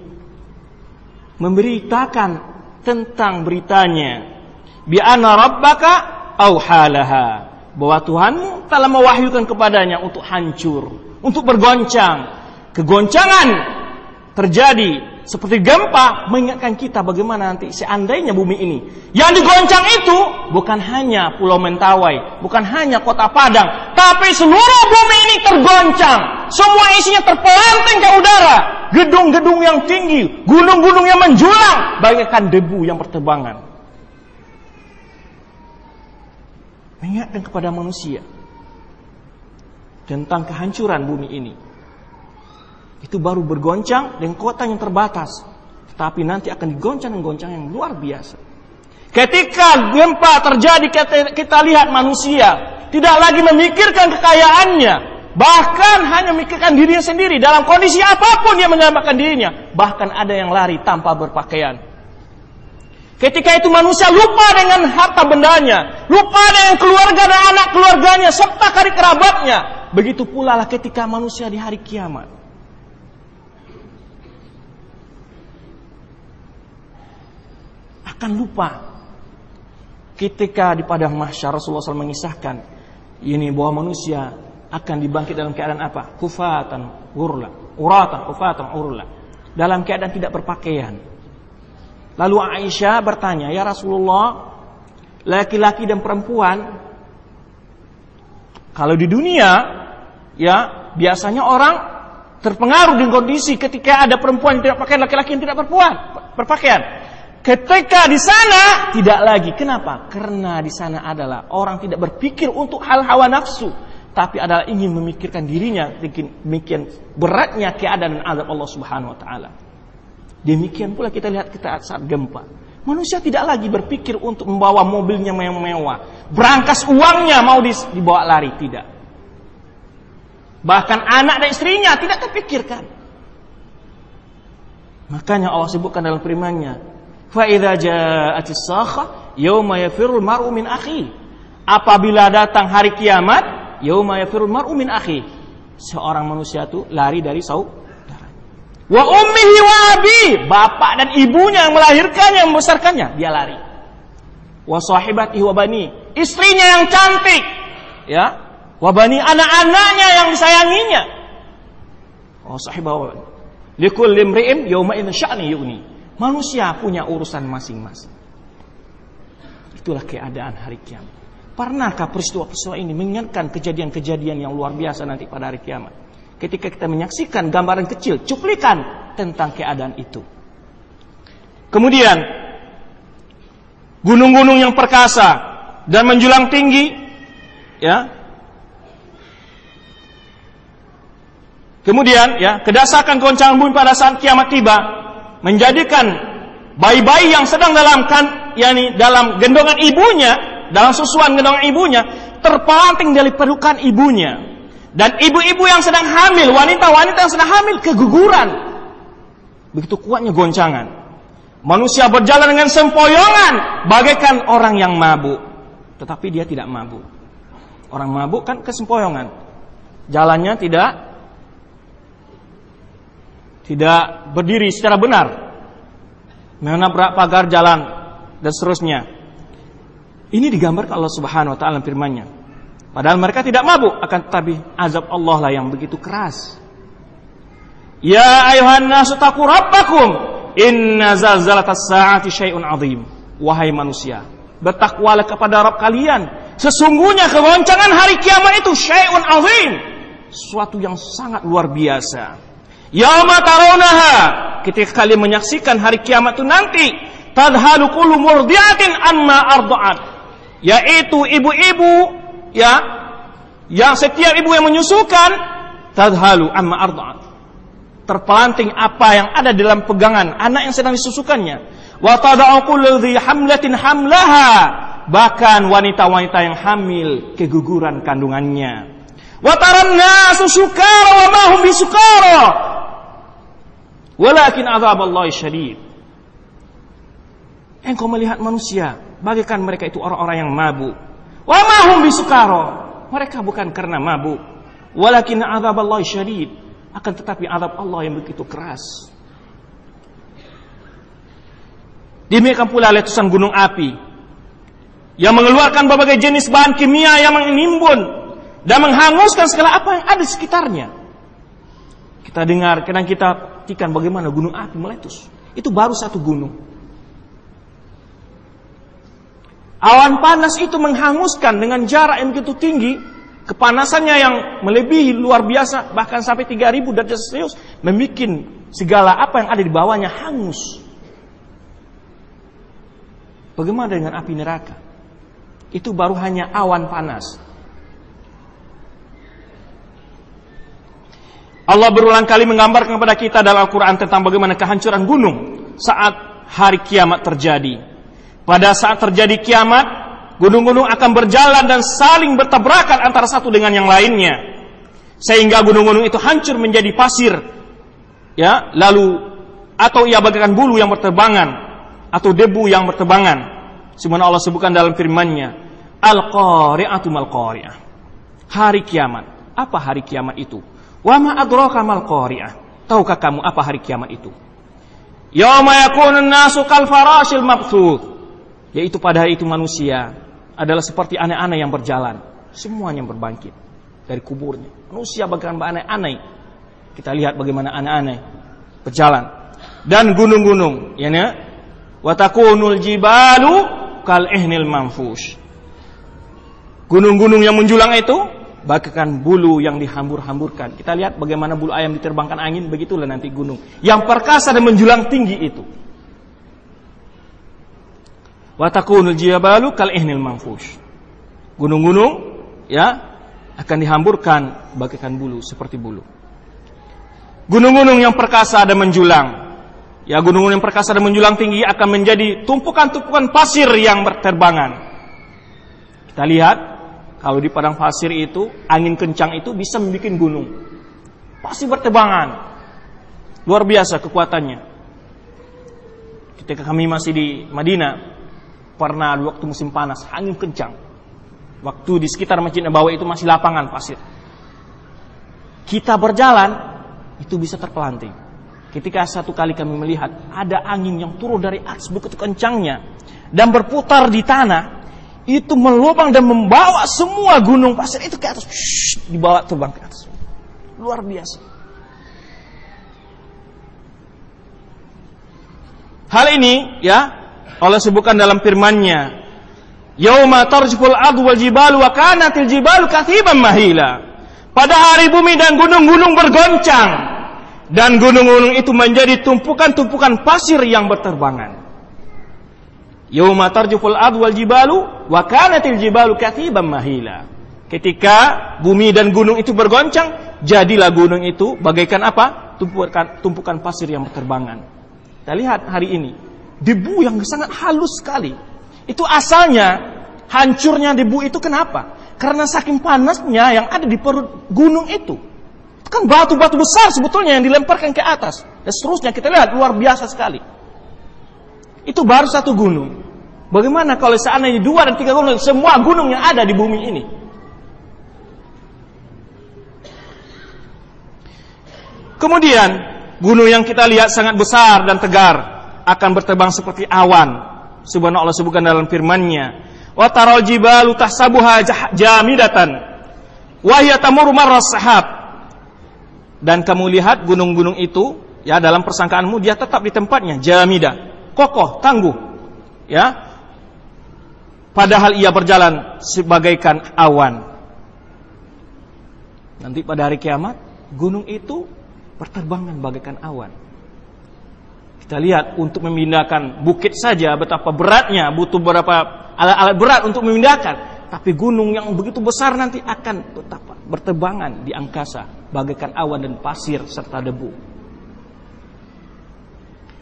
memberitakan tentang beritanya. Bi anna rabbaka auhalaha. Bahwa Tuhan telah mewahyukan kepadanya untuk hancur, untuk bergoncang. Kegoncangan terjadi seperti gempa mengingatkan kita bagaimana nanti seandainya bumi ini yang digoncang itu bukan hanya Pulau Mentawai, bukan hanya Kota Padang, tapi seluruh bumi ini tergoncang. Semua isinya terpelanting ke udara, gedung-gedung yang tinggi, gunung-gunung yang menjulang bagaikan debu yang berterbangan. Mengingatkan kepada manusia tentang kehancuran bumi ini itu baru bergoncang dengan kota yang terbatas. Tetapi nanti akan digoncang dengan goncang yang luar biasa. Ketika gempa terjadi kita lihat manusia tidak lagi memikirkan kekayaannya, bahkan hanya memikirkan dirinya sendiri dalam kondisi apa pun dia menyelamatkan dirinya, bahkan ada yang lari tanpa berpakaian. Ketika itu manusia lupa dengan harta bendanya, lupa dengan keluarga dan anak keluarganya serta kari kerabatnya. Begitu pula lah ketika manusia di hari kiamat. Akan lupa ketika di padang mahsyar Rasulullah SAW mengisahkan ini bahwa manusia akan dibangkit dalam keadaan apa? Kufatan, urla, uratan, kufatan, urla. Dalam keadaan tidak berpakaian. Lalu Aisyah bertanya, "Ya Rasulullah, laki-laki dan perempuan kalau di dunia ya biasanya orang terpengaruh dengan kondisi ketika ada perempuan yang tidak pakai laki-laki yang tidak berpuan, berpakaian. Ketika di sana tidak lagi. Kenapa? Karena di sana adalah orang tidak berpikir untuk hal hawa nafsu, tapi adalah ingin memikirkan dirinya demikian beratnya keadaan dan azab Allah Subhanahu wa taala. Demikian pula kita lihat kita saat gempa. Manusia tidak lagi berpikir untuk membawa mobilnya mewah-mewah. Berangkas uangnya mau dibawa lari, tidak. Bahkan anak dan istrinya tidak terpikirkan. Makanya Allah sebutkan dalam firman-Nya, Fa idza ja'atis sakha yauma yafirul mar'u min akhi. Apabila datang hari kiamat, yauma yafirul mar'u min akhi. Seorang manusia itu lari dari saudara. Wa ummihi wa abi, bapak dan ibunya yang melahirkannya, yang membesarkannya, dia lari. Wa sahibatihi wa bani, istrinya yang cantik, ya. Wa bani anak-anaknya yang disayanginya. Wa sahibah wa bani. Likulli imri'in yawma idzin sya'ni yu'ni. Manusia punya urusan masing-masing. Itulah keadaan hari kiamat. Pernahkah peristiwa-peristiwa ini mengingatkan kejadian-kejadian yang luar biasa nanti pada hari kiamat? Ketika kita menyaksikan gambaran kecil, cuplikan tentang keadaan itu. Kemudian, gunung-gunung yang perkasa dan menjulang tinggi, ya. Kemudian, ya, kedasakan goncangan bumi pada saat kiamat tiba, menjadikan bayi-bayi yang sedang dalam kan yakni dalam gendongan ibunya, dalam susuan gendongan ibunya terpelanting dari pelukan ibunya. Dan ibu-ibu yang sedang hamil, wanita-wanita yang sedang hamil keguguran. Begitu kuatnya goncangan. Manusia berjalan dengan sempoyongan bagaikan orang yang mabuk. Tetapi dia tidak mabuk. Orang mabuk kan kesempoyongan. Jalannya tidak tidak berdiri secara benar, menabrak pagar jalan dan seterusnya. Ini digambarkan Allah Subhanahu wa taala firman-Nya. Padahal mereka tidak mabuk, akan tetapi azab Allah lah yang begitu keras. Ya ayuhan nasu taqu rabbakum inna zalzalatas saati syai'un azim. Wahai manusia, bertakwalah kepada Rabb kalian. Sesungguhnya kegoncangan hari kiamat itu syai'un azim. Suatu yang sangat luar biasa. Yauma tarawnaha ketika kalian menyaksikan hari kiamat itu nanti. Tadhalu kullu murdiatin amma arda'at. Yaitu ibu-ibu ya yang setiap ibu yang menyusukan tadhalu amma arda'at. Terpelanting apa yang ada dalam pegangan anak yang sedang disusukannya. Wa tada'u kullu hamlatin hamlaha. Bahkan wanita-wanita yang hamil keguguran kandungannya. Wa taranna sukara wa bisukara Walakin azab Allah syadid. Engkau melihat manusia, bagaikan mereka itu orang-orang yang mabuk. Wa mahum bisukaro. Mereka bukan karena mabuk. Walakin azab Allah syadid. Akan tetapi azab Allah yang begitu keras. Demikian pula letusan gunung api yang mengeluarkan berbagai jenis bahan kimia yang menimbun dan menghanguskan segala apa yang ada di sekitarnya. Kita dengar, kadang kita perhatikan bagaimana gunung api meletus. Itu baru satu gunung. Awan panas itu menghanguskan dengan jarak yang begitu tinggi, kepanasannya yang melebihi luar biasa, bahkan sampai 3000 derajat Celcius, membuat segala apa yang ada di bawahnya hangus. Bagaimana dengan api neraka? Itu baru hanya awan panas. Allah berulang kali menggambarkan kepada kita dalam Al-Quran tentang bagaimana kehancuran gunung saat hari kiamat terjadi. Pada saat terjadi kiamat, gunung-gunung akan berjalan dan saling bertabrakan antara satu dengan yang lainnya. Sehingga gunung-gunung itu hancur menjadi pasir. Ya, lalu atau ia bagaikan bulu yang berterbangan atau debu yang berterbangan. Sebenarnya Allah sebutkan dalam firman-Nya, Al-Qari'atu mal-Qari'ah. Hari kiamat. Apa hari kiamat itu? Wa ma adraka mal qari'ah. Tahukah kamu apa hari kiamat itu? Yauma yakunun nasu kal farashil. Yaitu pada hari itu manusia adalah seperti aneh-aneh yang berjalan. Semuanya berbangkit dari kuburnya. Manusia bagaikan aneh-aneh. Kita lihat bagaimana aneh-aneh berjalan. Dan gunung-gunung, ya ne? Wa takunul jibalu kal ihnil manfush. Gunung-gunung yang menjulang itu bagaikan bulu yang dihambur-hamburkan. Kita lihat bagaimana bulu ayam diterbangkan angin, begitulah nanti gunung. Yang perkasa dan menjulang tinggi itu. Wa takunul jibalu kal ihnil manfush. Gunung-gunung ya akan dihamburkan bagaikan bulu seperti bulu. Gunung-gunung yang perkasa dan menjulang Ya gunung-gunung yang perkasa dan menjulang tinggi akan menjadi tumpukan-tumpukan pasir yang berterbangan. Kita lihat kalau di padang pasir itu angin kencang itu bisa membuat gunung. Pasti berterbangan. Luar biasa kekuatannya. Ketika kami masih di Madinah, pernah di waktu musim panas, angin kencang. Waktu di sekitar Masjid Nabawi itu masih lapangan pasir. Kita berjalan, itu bisa terpelanting. Ketika satu kali kami melihat ada angin yang turun dari atas begitu kencangnya dan berputar di tanah, itu melubang dan membawa semua gunung pasir itu ke atas, Shhh, dibawa terbang ke atas. Luar biasa. Hal ini ya Allah sebutkan dalam firman-Nya, "Yauma tarjuful ardu wal jibalu wa kanatil jibalu kathiban mahila." Pada hari bumi dan gunung-gunung bergoncang, dan gunung-gunung itu menjadi tumpukan-tumpukan pasir yang berterbangan. Yauma tarjuful ard wal jibalu wa kanatil jibalu katiban mahila. Ketika bumi dan gunung itu bergoncang, jadilah gunung itu bagaikan apa? Tumpukan tumpukan pasir yang berterbangan. Kita lihat hari ini, debu yang sangat halus sekali. Itu asalnya hancurnya debu itu kenapa? Karena saking panasnya yang ada di perut gunung itu. Kan batu-batu besar sebetulnya yang dilemparkan ke atas. Dan seterusnya kita lihat luar biasa sekali. Itu baru satu gunung. Bagaimana kalau seandainya dua dan tiga gunung, semua gunung yang ada di bumi ini. Kemudian, gunung yang kita lihat sangat besar dan tegar akan berterbang seperti awan. Subhanallah Allah sebutkan dalam firman-Nya, "Wa taral jibalu tahsabuha jamidatan wa hiya tamurru sahab." dan kamu lihat gunung-gunung itu ya dalam persangkaanmu dia tetap di tempatnya jamida kokoh tangguh ya. Padahal ia berjalan sebagaikan awan. Nanti pada hari kiamat gunung itu berterbangan bagaikan awan. Kita lihat untuk memindahkan bukit saja betapa beratnya butuh beberapa alat-alat berat untuk memindahkan. Tapi gunung yang begitu besar nanti akan betapa berterbangan di angkasa bagaikan awan dan pasir serta debu.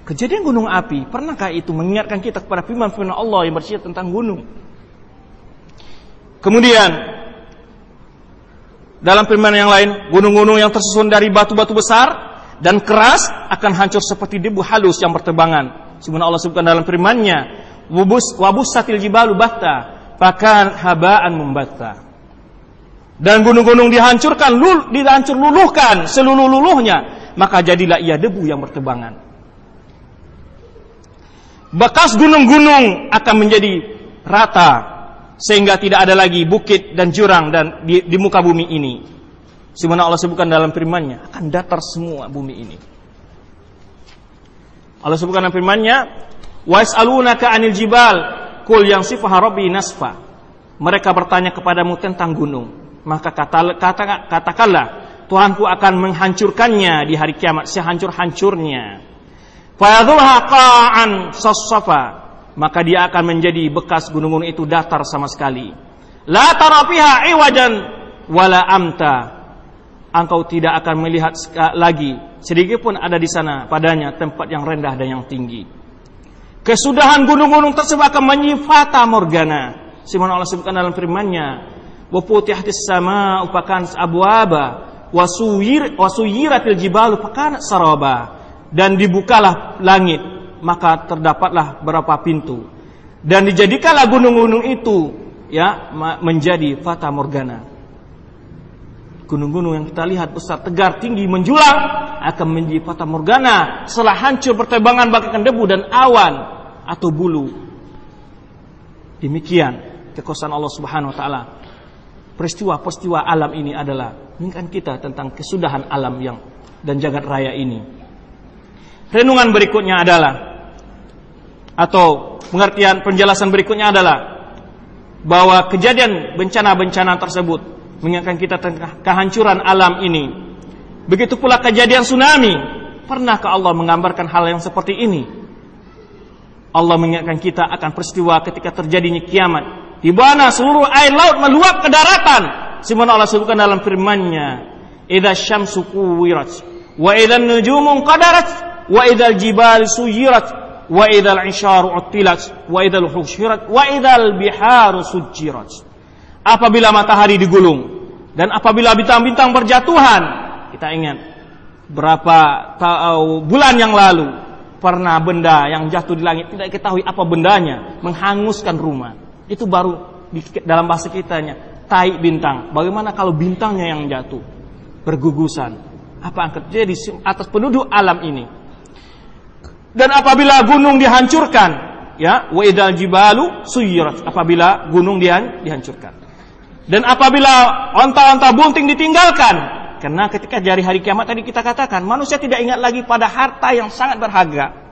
Kejadian gunung api, pernahkah itu mengingatkan kita kepada firman-firman Allah yang bercerita tentang gunung? Kemudian dalam firman yang lain, gunung-gunung yang tersusun dari batu-batu besar dan keras akan hancur seperti debu halus yang berterbangan. Sebenarnya Allah sebutkan dalam firman-Nya, "Wabus wabus satil jibalu batta." Bahkan habaan membata. Dan gunung-gunung dihancurkan, lul, dihancur luluhkan seluruh luluhnya, maka jadilah ia debu yang bertebangan. Bekas gunung-gunung akan menjadi rata sehingga tidak ada lagi bukit dan jurang dan di, di muka bumi ini. Sebagaimana Allah sebutkan dalam firman-Nya, akan datar semua bumi ini. Allah sebutkan dalam firman-Nya, "Was'alunaka 'anil jibal Kul yang sifah rabbi nasfa. Mereka bertanya kepadamu tentang gunung. Maka kata, kata, katakanlah, Tuhanku akan menghancurkannya di hari kiamat sehancur-hancurnya. Fayadhulha qa'an sassafa. Maka dia akan menjadi bekas gunung-gunung itu datar sama sekali. La tarafiha iwajan wala amta. Engkau tidak akan melihat lagi sedikit pun ada di sana padanya tempat yang rendah dan yang tinggi. Kesudahan gunung-gunung tersebut akan menyifata morgana. Simon Allah sebutkan dalam firman-Nya, "Wa putihatis sama upakan abwaba wasuyir wasuyiratil jibalu pakan saraba." Dan dibukalah langit, maka terdapatlah berapa pintu. Dan dijadikanlah gunung-gunung itu ya menjadi fata morgana. Gunung-gunung yang kita lihat besar, tegar, tinggi, menjulang akan menjadi fata morgana setelah hancur berterbangan bagaikan debu dan awan atau bulu. Demikian kekuasaan Allah Subhanahu wa taala. Peristiwa-peristiwa alam ini adalah mengingatkan kita tentang kesudahan alam yang dan jagat raya ini. Renungan berikutnya adalah atau pengertian penjelasan berikutnya adalah bahwa kejadian bencana-bencana tersebut mengingatkan kita tentang kehancuran alam ini. Begitu pula kejadian tsunami. Pernahkah Allah menggambarkan hal yang seperti ini? Allah mengingatkan kita akan peristiwa ketika terjadinya kiamat di mana seluruh air laut meluap ke daratan sebagaimana Allah sebutkan dalam firman-Nya idza syamsu kuwirat wa idza nujumu qadarat wa idza jibal suyirat wa idza al-isharu uttilat wa idza al-husyirat wa idza al-biharu sujirat. Apabila matahari digulung dan apabila bintang-bintang berjatuhan kita ingat berapa tahu bulan yang lalu pernah benda yang jatuh di langit tidak ketahui apa bendanya menghanguskan rumah. Itu baru dalam bahasa kitanya tai bintang. Bagaimana kalau bintangnya yang jatuh? Bergugusan. Apa yang terjadi atas penduduk alam ini dan apabila gunung dihancurkan ya wa idal jibalu suyirat apabila gunung dihancurkan dan apabila onta-onta bunting ditinggalkan karena ketika jari hari kiamat tadi kita katakan, manusia tidak ingat lagi pada harta yang sangat berharga.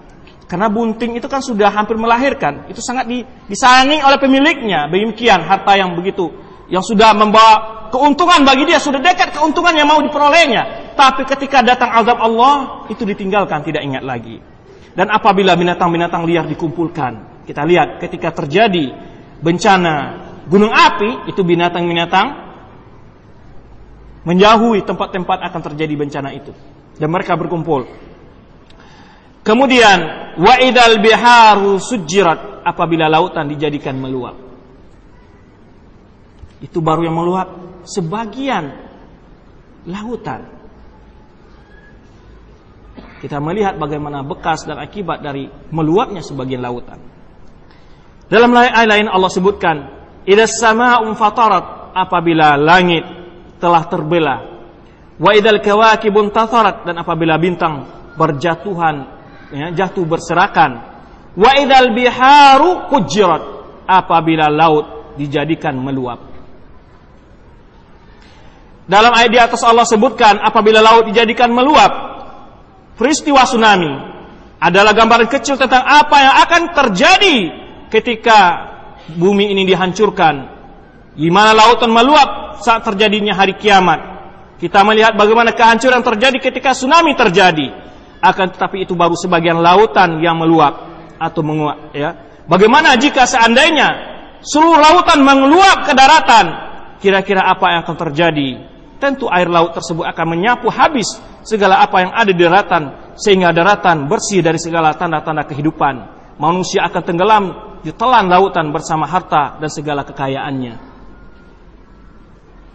Karena bunting itu kan sudah hampir melahirkan, itu sangat disayangi oleh pemiliknya. Demikian harta yang begitu, yang sudah membawa keuntungan bagi dia, sudah dekat keuntungan yang mau diperolehnya. Tapi ketika datang azab Allah, itu ditinggalkan, tidak ingat lagi. Dan apabila binatang-binatang liar dikumpulkan, kita lihat ketika terjadi bencana gunung api, itu binatang-binatang menjauhi tempat-tempat akan terjadi bencana itu dan mereka berkumpul. Kemudian wa idal biharu sujirat apabila lautan dijadikan meluap. Itu baru yang meluap sebagian lautan. Kita melihat bagaimana bekas dan akibat dari meluapnya sebagian lautan. Dalam ayat lain Allah sebutkan, "Idas sama'un fatarat" apabila langit telah terbelah. Wa idal kawakibun tatharat dan apabila bintang berjatuhan ya, jatuh berserakan. Wa idal biharu kujirat apabila laut dijadikan meluap. Dalam ayat di atas Allah sebutkan apabila laut dijadikan meluap, peristiwa tsunami adalah gambaran kecil tentang apa yang akan terjadi ketika bumi ini dihancurkan. Di mana lautan meluap saat terjadinya hari kiamat. Kita melihat bagaimana kehancuran terjadi ketika tsunami terjadi. Akan tetapi itu baru sebagian lautan yang meluap atau menguap. Ya. Bagaimana jika seandainya seluruh lautan mengeluap ke daratan? Kira-kira apa yang akan terjadi? Tentu air laut tersebut akan menyapu habis segala apa yang ada di daratan sehingga daratan bersih dari segala tanda-tanda kehidupan. Manusia akan tenggelam di telan lautan bersama harta dan segala kekayaannya.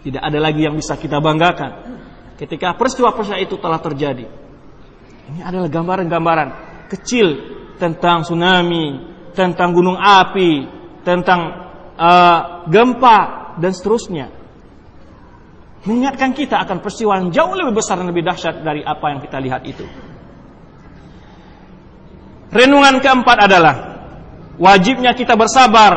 Tidak ada lagi yang bisa kita banggakan ketika peristiwa-peristiwa itu telah terjadi. Ini adalah gambaran-gambaran kecil tentang tsunami, tentang gunung api, tentang uh, gempa dan seterusnya. Mengingatkan kita akan peristiwa yang jauh lebih besar dan lebih dahsyat dari apa yang kita lihat itu. Renungan keempat adalah wajibnya kita bersabar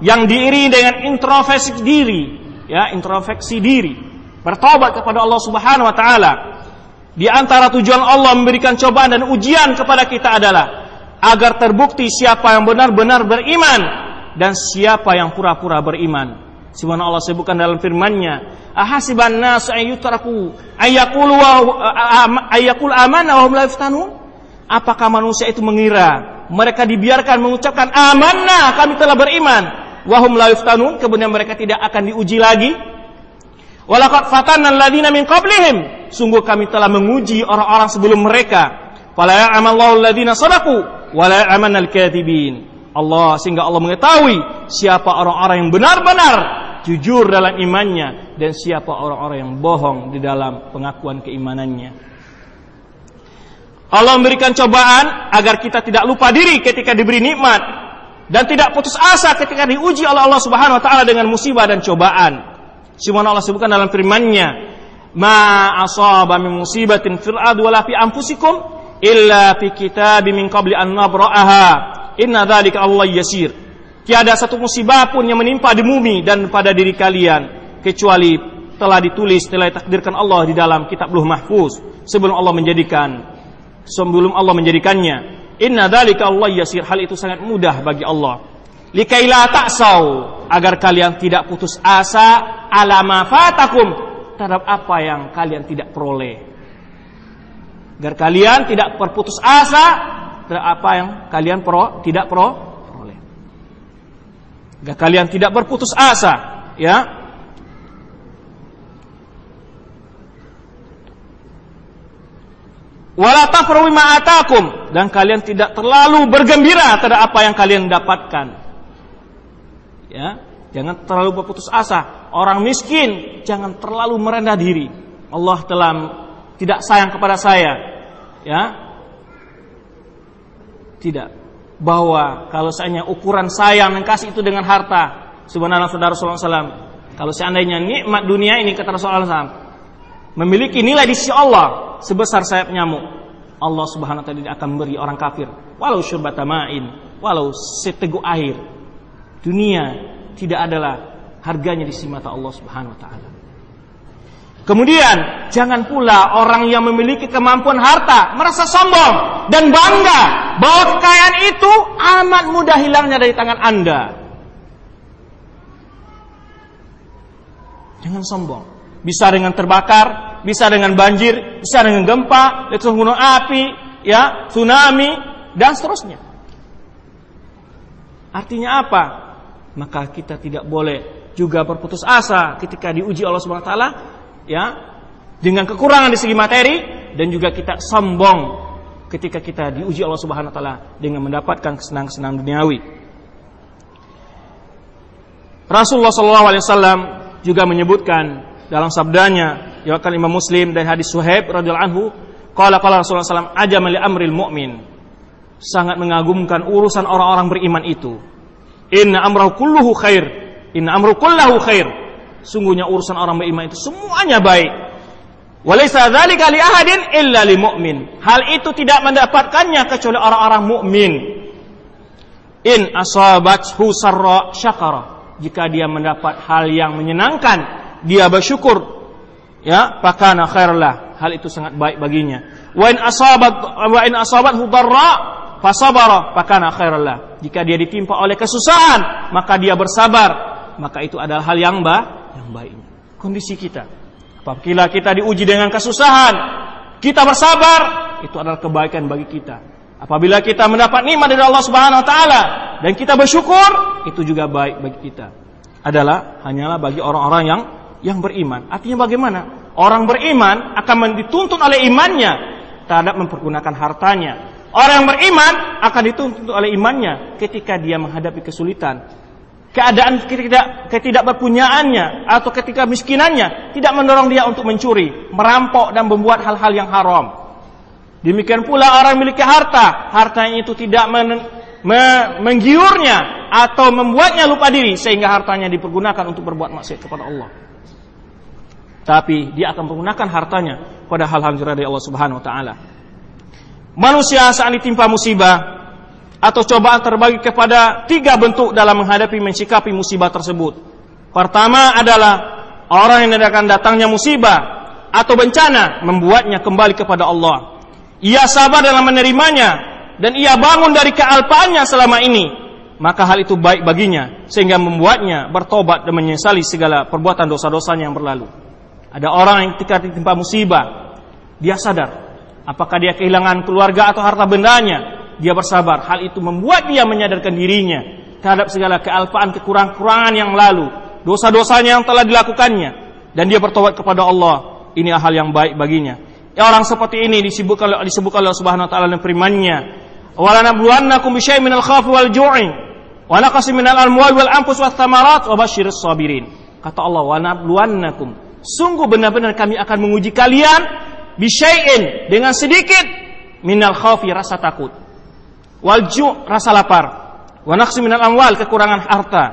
yang diiringi dengan introspeksi diri ya introspeksi diri, bertobat kepada Allah Subhanahu wa taala. Di antara tujuan Allah memberikan cobaan dan ujian kepada kita adalah agar terbukti siapa yang benar-benar beriman dan siapa yang pura-pura beriman. Sebagaimana Allah sebutkan dalam firman-Nya, "Ahasiban nas ayyutraku ayyaqulu wa ayyaqul amana wa hum la yaftanun?" Apakah manusia itu mengira mereka dibiarkan mengucapkan amanah kami telah beriman. Wahum la yuftanun kemudian mereka tidak akan diuji lagi. Walaqad fatanna alladziina min qablihim. Sungguh kami telah menguji orang-orang sebelum mereka. Fala ya'lamallahu alladziina sadaqu wa la ya'lamanal kadzibin Allah sehingga Allah mengetahui siapa orang-orang yang benar-benar jujur dalam imannya dan siapa orang-orang yang bohong di dalam pengakuan keimanannya Allah memberikan cobaan agar kita tidak lupa diri ketika diberi nikmat dan tidak putus asa ketika diuji oleh Allah Subhanahu wa taala dengan musibah dan cobaan. Sebagaimana Allah sebutkan dalam firman-Nya, "Ma asaba min musibatin fil ardi wala fi anfusikum illa fi kitabim min qabli an nabra'aha. Inna dzalika Allah yasir." Tiada satu musibah pun yang menimpa di bumi dan pada diri kalian kecuali telah ditulis, telah ditakdirkan Allah di dalam kitab Luh Mahfuz sebelum Allah menjadikan sebelum Allah menjadikannya. Inna dalika Allah yasir. Hal itu sangat mudah bagi Allah. Likaila ta'sau. Agar kalian tidak putus asa alama fatakum. Terhadap apa yang kalian tidak peroleh. Agar kalian tidak berputus asa terhadap apa yang kalian pro, tidak pro. Agar kalian tidak berputus asa, ya. Wala tafrahu ma'atakum dan kalian tidak terlalu bergembira terhadap apa yang kalian dapatkan. Ya, jangan terlalu berputus asa. Orang miskin jangan terlalu merendah diri. Allah telah tidak sayang kepada saya. Ya. Tidak. Bahwa kalau seandainya ukuran sayang dan kasih itu dengan harta, subhanallah saudara Rasulullah SAW. Kalau seandainya nikmat dunia ini kata Rasulullah SAW, memiliki nilai di sisi Allah sebesar sayap nyamuk, Allah Subhanahu wa taala akan memberi orang kafir walau syurbata ma'in, walau seteguk air. Dunia tidak adalah harganya di sisi mata Allah Subhanahu wa taala. Kemudian jangan pula orang yang memiliki kemampuan harta merasa sombong dan bangga bahwa kekayaan itu amat mudah hilangnya dari tangan Anda. Jangan sombong. Bisa dengan terbakar, bisa dengan banjir, bisa dengan gempa, letusan gunung api, ya, tsunami dan seterusnya. Artinya apa? Maka kita tidak boleh juga berputus asa ketika diuji Allah Subhanahu wa taala, ya, dengan kekurangan di segi materi dan juga kita sombong ketika kita diuji Allah Subhanahu wa taala dengan mendapatkan kesenangan-kesenangan duniawi. Rasulullah SAW juga menyebutkan dalam sabdanya diriwayatkan Imam Muslim dari hadis Suhaib radhiyallahu anhu qala qala Rasulullah SAW ajama li amril mu'min. Sangat mengagumkan urusan orang-orang beriman itu. Inna amrahu kulluhu khair. Inna amru kullahu khair sungguhnya urusan orang beriman itu semuanya baik. Walaysa dzalika li ahadin illa li mu'min. Hal itu tidak mendapatkannya kecuali orang-orang mukmin. In asabathu sarra syakara. Jika dia mendapat hal yang menyenangkan dia bersyukur. Ya pakana khairlah hal itu sangat baik baginya. Wa in asabat wa in asabat hudarra fasabara pakana khairlah jika dia ditimpa oleh kesusahan maka dia bersabar. Maka itu adalah hal yang ba yang baiknya kondisi kita apabila kita diuji dengan kesusahan kita bersabar itu adalah kebaikan bagi kita apabila kita mendapat nikmat dari Allah Subhanahu wa taala dan kita bersyukur itu juga baik bagi kita adalah hanyalah bagi orang-orang yang yang beriman. Artinya bagaimana? Orang beriman akan dituntut oleh imannya terhadap mempergunakan hartanya. Orang yang beriman akan dituntut oleh imannya ketika dia menghadapi kesulitan. Keadaan ketidak, ketidakberpunyaannya atau ketika miskinannya tidak mendorong dia untuk mencuri, merampok dan membuat hal-hal yang haram. Demikian pula orang memiliki harta, hartanya itu tidak men, me, menggiurnya atau membuatnya lupa diri sehingga hartanya dipergunakan untuk berbuat maksiat kepada Allah tapi dia akan menggunakan hartanya pada hal-hal dari Allah Subhanahu wa taala. Manusia saat ditimpa musibah atau cobaan terbagi kepada tiga bentuk dalam menghadapi mensikapi musibah tersebut. Pertama adalah orang yang akan datangnya musibah atau bencana membuatnya kembali kepada Allah. Ia sabar dalam menerimanya dan ia bangun dari kealpaannya selama ini. Maka hal itu baik baginya sehingga membuatnya bertobat dan menyesali segala perbuatan dosa-dosanya yang berlalu. Ada orang yang ketika ditimpa musibah, dia sadar apakah dia kehilangan keluarga atau harta bendanya, dia bersabar. Hal itu membuat dia menyadarkan dirinya terhadap segala kealpaan, kekurangan-kekurangan yang lalu, dosa-dosanya yang telah dilakukannya dan dia bertobat kepada Allah. Ini hal yang baik baginya. Ya, orang seperti ini disebutkan disebutkan oleh Subhanahu wa taala dalam firman-Nya, "Wala nabluwannakum bisyai'in minal khawfi wal ju'i wa naqsin minal amwali wal anfus wath thamarat wa basyiris sabirin." Kata Allah, "Wa nabluwannakum Sungguh benar-benar kami akan menguji kalian bisyai'in dengan sedikit minal khawfi rasa takut. Wal ju' rasa lapar. Wa amwal kekurangan harta.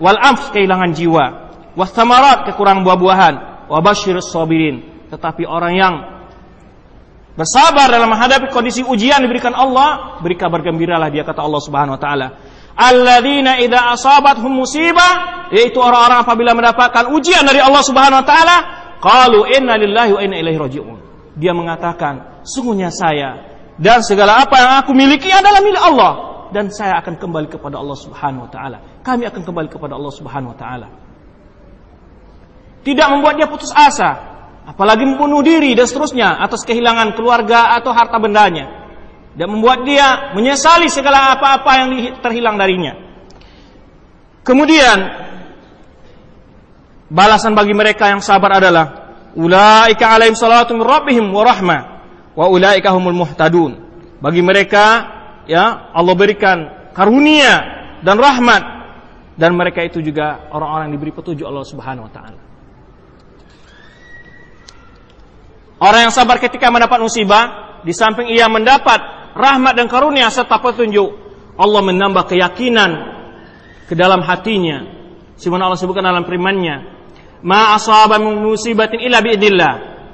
Wal amf kehilangan jiwa. Wa thamarat kekurangan buah-buahan. Wa basyirus sabirin. Tetapi orang yang bersabar dalam menghadapi kondisi ujian diberikan Allah, beri kabar gembiralah dia kata Allah Subhanahu wa taala alladzina idza asabathum musibah yaitu orang-orang apabila mendapatkan ujian dari Allah Subhanahu wa taala qalu inna lillahi wa inna ilaihi rajiun dia mengatakan sungguhnya saya dan segala apa yang aku miliki adalah milik Allah. Dan saya akan kembali kepada Allah Subhanahu wa taala. Kami akan kembali kepada Allah Subhanahu wa taala. Tidak membuat dia putus asa. Apalagi membunuh diri dan seterusnya atas kehilangan keluarga atau harta bendanya. Dan membuat dia menyesali segala apa-apa yang terhilang darinya. Kemudian balasan bagi mereka yang sabar adalah ulaika alaihim salatu rabbihim wa rahmah wa ulaika humul muhtadun. Bagi mereka ya Allah berikan karunia dan rahmat dan mereka itu juga orang-orang yang diberi petunjuk Allah Subhanahu wa taala. Orang yang sabar ketika mendapat musibah, di samping ia mendapat rahmat dan karunia serta petunjuk, Allah menambah keyakinan ke dalam hatinya. Sebagaimana Allah sebutkan dalam firman-Nya, "Ma asaba min musibatin illa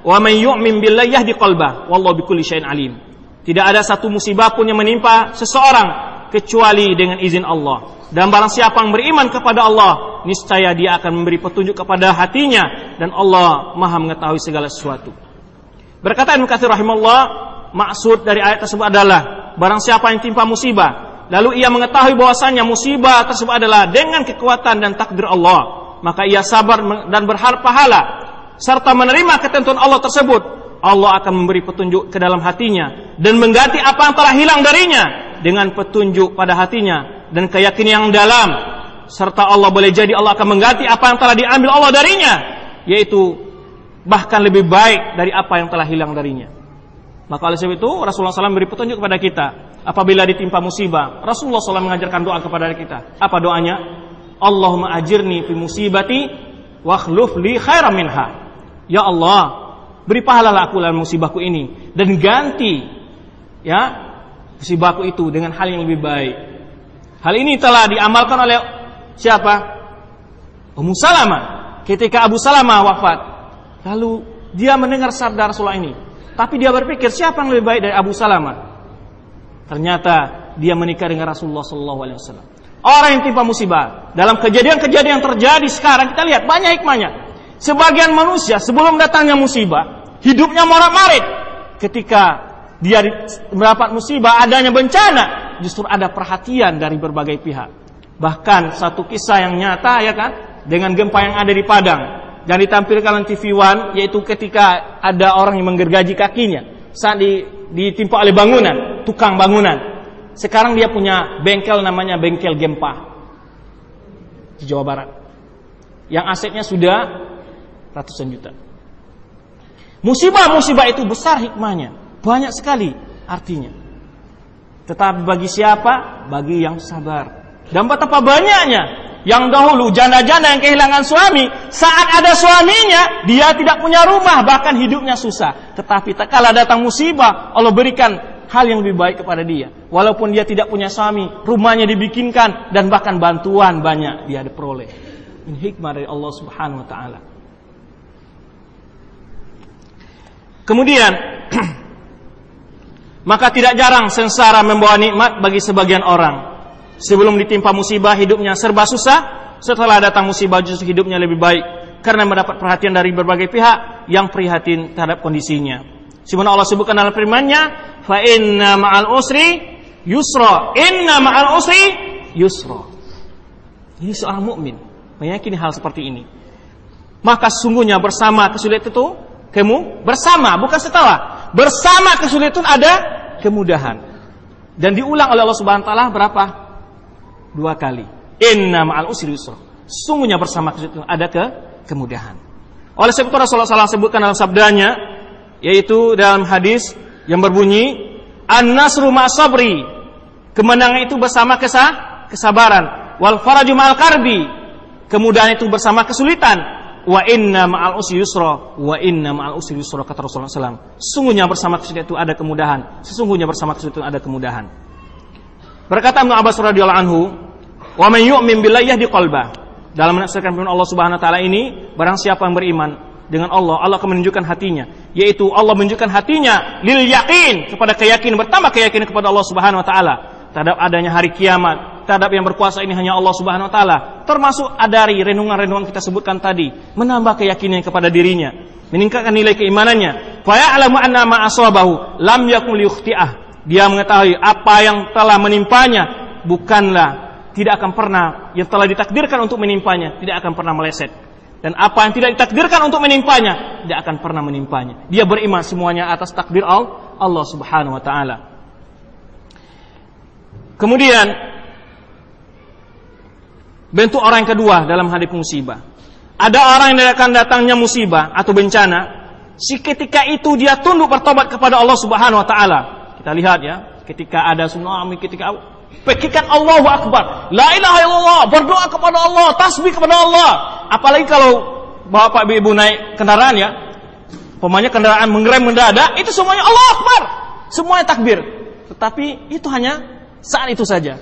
wa man yu'min billahi yahdi qalbah, wallahu bikulli syai'in alim." Tidak ada satu musibah pun yang menimpa seseorang kecuali dengan izin Allah. Dan barang siapa yang beriman kepada Allah, niscaya dia akan memberi petunjuk kepada hatinya dan Allah Maha mengetahui segala sesuatu. Berkata Ibnu Katsir rahimahullah, maksud dari ayat tersebut adalah barang siapa yang timpa musibah, lalu ia mengetahui bahwasanya musibah tersebut adalah dengan kekuatan dan takdir Allah, maka ia sabar dan berharap pahala serta menerima ketentuan Allah tersebut. Allah akan memberi petunjuk ke dalam hatinya dan mengganti apa yang telah hilang darinya dengan petunjuk pada hatinya dan keyakinan yang dalam serta Allah boleh jadi Allah akan mengganti apa yang telah diambil Allah darinya yaitu bahkan lebih baik dari apa yang telah hilang darinya. Maka oleh sebab itu Rasulullah SAW beri petunjuk kepada kita apabila ditimpa musibah. Rasulullah SAW mengajarkan doa kepada kita. Apa doanya? Allahumma ajirni fi musibati wa khluf li khairan minha. Ya Allah, beri pahala aku dalam musibahku ini dan ganti ya musibahku itu dengan hal yang lebih baik. Hal ini telah diamalkan oleh siapa? Ummu Salamah ketika Abu Salamah wafat Lalu dia mendengar sabda Rasulullah ini. Tapi dia berpikir siapa yang lebih baik dari Abu Salamah? Ternyata dia menikah dengan Rasulullah Sallallahu Alaihi Wasallam. Orang yang timpa musibah dalam kejadian-kejadian yang terjadi sekarang kita lihat banyak hikmahnya. Sebagian manusia sebelum datangnya musibah hidupnya morat-marit. Ketika dia mendapat musibah adanya bencana justru ada perhatian dari berbagai pihak. Bahkan satu kisah yang nyata ya kan dengan gempa yang ada di Padang yang ditampilkan di TV One yaitu ketika ada orang yang menggergaji kakinya saat di, ditimpa oleh bangunan, tukang bangunan. Sekarang dia punya bengkel namanya bengkel Gempa di Jawa Barat. Yang asetnya sudah ratusan juta. Musibah-musibah itu besar hikmahnya, banyak sekali artinya. Tetapi bagi siapa? Bagi yang sabar. Dan betapa banyaknya yang dahulu janda-janda yang kehilangan suami, saat ada suaminya, dia tidak punya rumah, bahkan hidupnya susah. Tetapi tak kala datang musibah, Allah berikan hal yang lebih baik kepada dia. Walaupun dia tidak punya suami, rumahnya dibikinkan dan bahkan bantuan banyak dia diperoleh. Ini hikmah dari Allah Subhanahu wa taala. Kemudian maka tidak jarang sengsara membawa nikmat bagi sebagian orang. Sebelum ditimpa musibah hidupnya serba susah, setelah datang musibah justru hidupnya lebih baik karena mendapat perhatian dari berbagai pihak yang prihatin terhadap kondisinya. Sebagaimana Allah sebutkan dalam firman-Nya, "Fa inna ma'al usri yusra." Inna ma'al usri yusra. Ini seorang mukmin meyakini hal seperti ini. Maka sungguhnya bersama kesulitan itu kamu bersama bukan setelah. Bersama kesulitan ada kemudahan. Dan diulang oleh Allah Subhanahu wa taala berapa? dua kali. Inna ma'al usri yusra. Sungguhnya bersama kesulitan ada ke kemudahan. Oleh sebab itu Rasulullah SAW sebutkan dalam sabdanya, yaitu dalam hadis yang berbunyi, An-nasru sabri. Kemenangan itu bersama kesah, kesabaran. Wal faraju ma'al karbi. Kemudahan itu bersama kesulitan. Wa inna ma'al usri yusra. Wa inna ma'al usri yusra Kata Rasulullah SAW Sesungguhnya bersama kesulitan itu ada kemudahan. Sesungguhnya bersama kesulitan itu ada kemudahan. Berkata Ibnu Abbas radhiyallahu anhu Wa man yu'min billahi yahdi qalbah. Dalam menafsirkan firman Allah Subhanahu wa taala ini, barang siapa yang beriman dengan Allah, Allah akan menunjukkan hatinya, yaitu Allah menunjukkan hatinya lil yakin kepada keyakinan bertambah keyakinan kepada Allah Subhanahu wa taala terhadap adanya hari kiamat, terhadap yang berkuasa ini hanya Allah Subhanahu wa taala. Termasuk dari renungan-renungan kita sebutkan tadi, menambah keyakinan kepada dirinya, meningkatkan nilai keimanannya. Fa ya'lamu anna ma asabahu lam yakun liyukhti'ah. Dia mengetahui apa yang telah menimpanya bukanlah tidak akan pernah yang telah ditakdirkan untuk menimpanya tidak akan pernah meleset dan apa yang tidak ditakdirkan untuk menimpanya tidak akan pernah menimpanya dia beriman semuanya atas takdir Allah Subhanahu wa taala Kemudian bentuk orang yang kedua dalam hadis musibah. Ada orang yang akan datangnya musibah atau bencana, si ketika itu dia tunduk bertobat kepada Allah Subhanahu wa taala. Kita lihat ya, ketika ada tsunami, ketika pekikan Allahu Akbar. La ilaha illallah, berdoa kepada Allah, tasbih kepada Allah. Apalagi kalau Bapak Ibu naik kendaraan ya, pemanya kendaraan mengerem mendadak, itu semuanya Allah Akbar. Semuanya takbir. Tetapi itu hanya saat itu saja.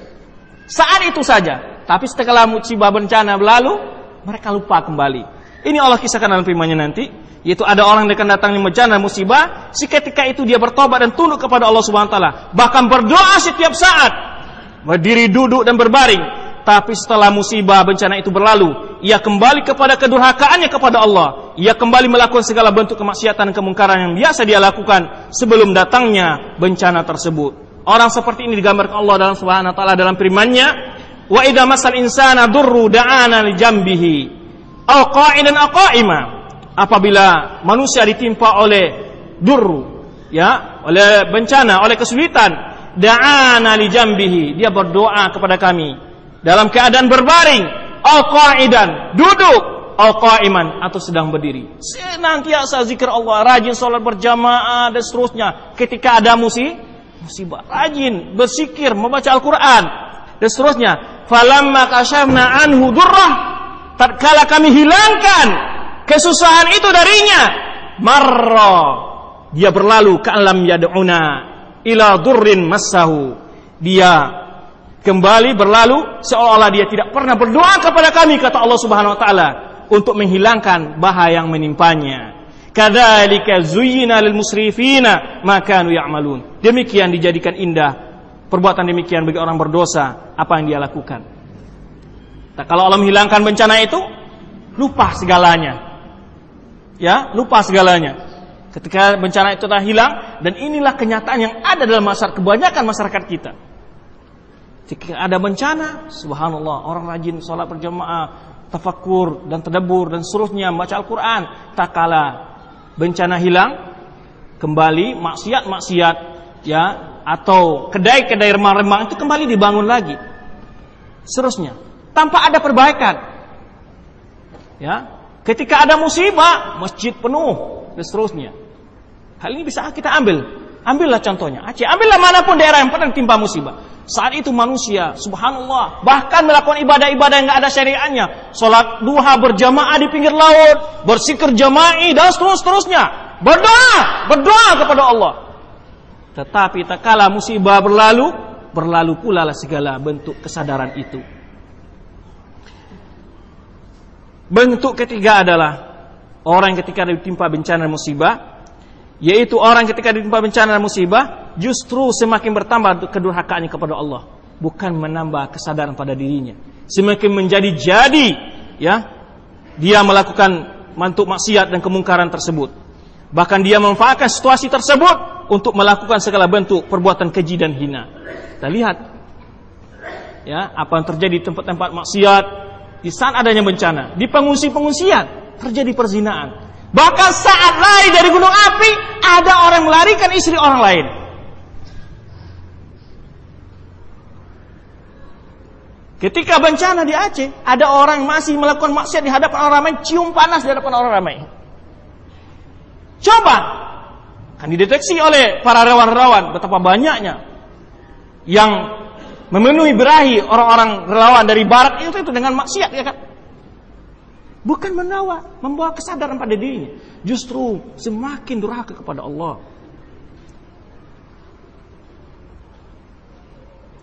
Saat itu saja. Tapi setelah musibah bencana berlalu, mereka lupa kembali. Ini Allah kisahkan dalam firman-Nya nanti, yaitu ada orang yang akan datangnya bencana musibah, si ketika itu dia bertobat dan tunduk kepada Allah Subhanahu wa taala, bahkan berdoa setiap saat, berdiri duduk dan berbaring. Tapi setelah musibah bencana itu berlalu, ia kembali kepada kedurhakaannya kepada Allah. Ia kembali melakukan segala bentuk kemaksiatan dan kemungkaran yang biasa dia lakukan sebelum datangnya bencana tersebut. Orang seperti ini digambarkan Allah dalam Subhanahu wa taala dalam firman-Nya, Wa idza masal insana durru da'ana li jambihi aw qa'idan aw qa'ima. Apabila manusia ditimpa oleh durru, ya, oleh bencana, oleh kesulitan, da'ana li jambihi, dia berdoa kepada kami dalam keadaan berbaring, aw qa'idan, duduk, aw qa'iman atau sedang berdiri. Senantiasa zikir Allah, rajin salat berjamaah dan seterusnya. Ketika ada musibah, musibah, rajin bersikir, membaca Al-Qur'an dan seterusnya. Falamma kasyafna anhu durrah. Tatkala kami hilangkan kesusahan itu darinya marra. Dia berlalu ka'lam yad'una ila durrin massahu. Dia kembali berlalu seolah-olah dia tidak pernah berdoa kepada kami kata Allah Subhanahu wa taala untuk menghilangkan bahaya yang menimpanya. Kadzalika zuyyina lil musrifina ma kanu ya'malun. Demikian dijadikan indah perbuatan demikian bagi orang berdosa apa yang dia lakukan. Nah, kalau Allah menghilangkan bencana itu, lupa segalanya. Ya, lupa segalanya. Ketika bencana itu telah hilang dan inilah kenyataan yang ada dalam masyarakat kebanyakan masyarakat kita. Jika ada bencana, subhanallah, orang rajin sholat berjamaah, tafakur dan terdebur dan seterusnya membaca Al-Quran. Tak kala bencana hilang, kembali maksiat-maksiat ya atau kedai-kedai remang-remang itu kembali dibangun lagi. Seterusnya, tanpa ada perbaikan. Ya, ketika ada musibah, masjid penuh dan seterusnya. Hal ini bisa kita ambil. Ambillah contohnya Aceh, ambillah mana pun daerah yang pernah timpa musibah. Saat itu manusia, subhanallah, bahkan melakukan ibadah-ibadah yang nggak ada syariatnya. Sholat duha berjamaah di pinggir laut, bersikir jama'i dan seterusnya. Berdoa, berdoa kepada Allah. Tetapi tak kala musibah berlalu, berlalu pula lah segala bentuk kesadaran itu. Bentuk ketiga adalah orang ketika ditimpa bencana musibah, yaitu orang ketika ditimpa bencana musibah justru semakin bertambah kedurhakaannya kepada Allah, bukan menambah kesadaran pada dirinya. Semakin menjadi jadi, ya, dia melakukan mantuk maksiat dan kemungkaran tersebut. Bahkan dia memanfaatkan situasi tersebut untuk melakukan segala bentuk perbuatan keji dan hina. Kita lihat ya, apa yang terjadi di tempat-tempat maksiat di saat adanya bencana, di pengungsi-pengungsian terjadi perzinaan. Bahkan saat lari dari gunung api, ada orang melarikan istri orang lain. Ketika bencana di Aceh, ada orang masih melakukan maksiat di hadapan orang ramai, cium panas di hadapan orang ramai. Coba akan dideteksi oleh para relawan-relawan betapa banyaknya yang memenuhi berahi orang-orang relawan dari barat itu itu dengan maksiat ya kan? Bukan menawa membawa kesadaran pada dirinya. Justru semakin durhaka kepada Allah.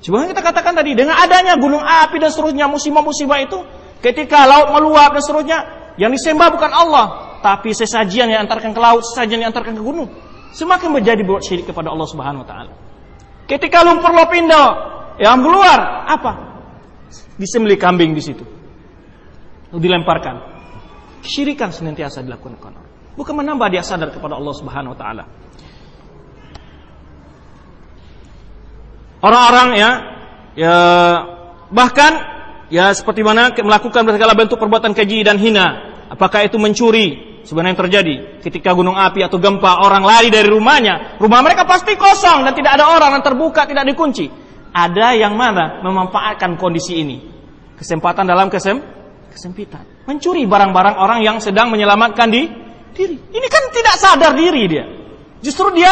Coba kita katakan tadi dengan adanya gunung api dan seterusnya musibah-musibah itu ketika laut meluap dan seterusnya yang disembah bukan Allah tapi sesajian yang antarkan ke laut sesajian yang antarkan ke gunung semakin menjadi buat syirik kepada Allah Subhanahu wa taala. Ketika lumpur lopindo yang keluar, apa? Disembelih kambing di situ. Dilemparkan. Syirikan senantiasa dilakukan orang. Bukan menambah dia sadar kepada Allah Subhanahu wa taala. Orang-orang ya ya bahkan ya seperti mana melakukan segala bentuk perbuatan keji dan hina. Apakah itu mencuri, sebenarnya yang terjadi ketika gunung api atau gempa orang lari dari rumahnya rumah mereka pasti kosong dan tidak ada orang yang terbuka tidak dikunci ada yang mana memanfaatkan kondisi ini. Kesempatan dalam kesem kesempitan. Mencuri barang-barang orang yang sedang menyelamatkan di diri. Ini kan tidak sadar diri dia. Justru dia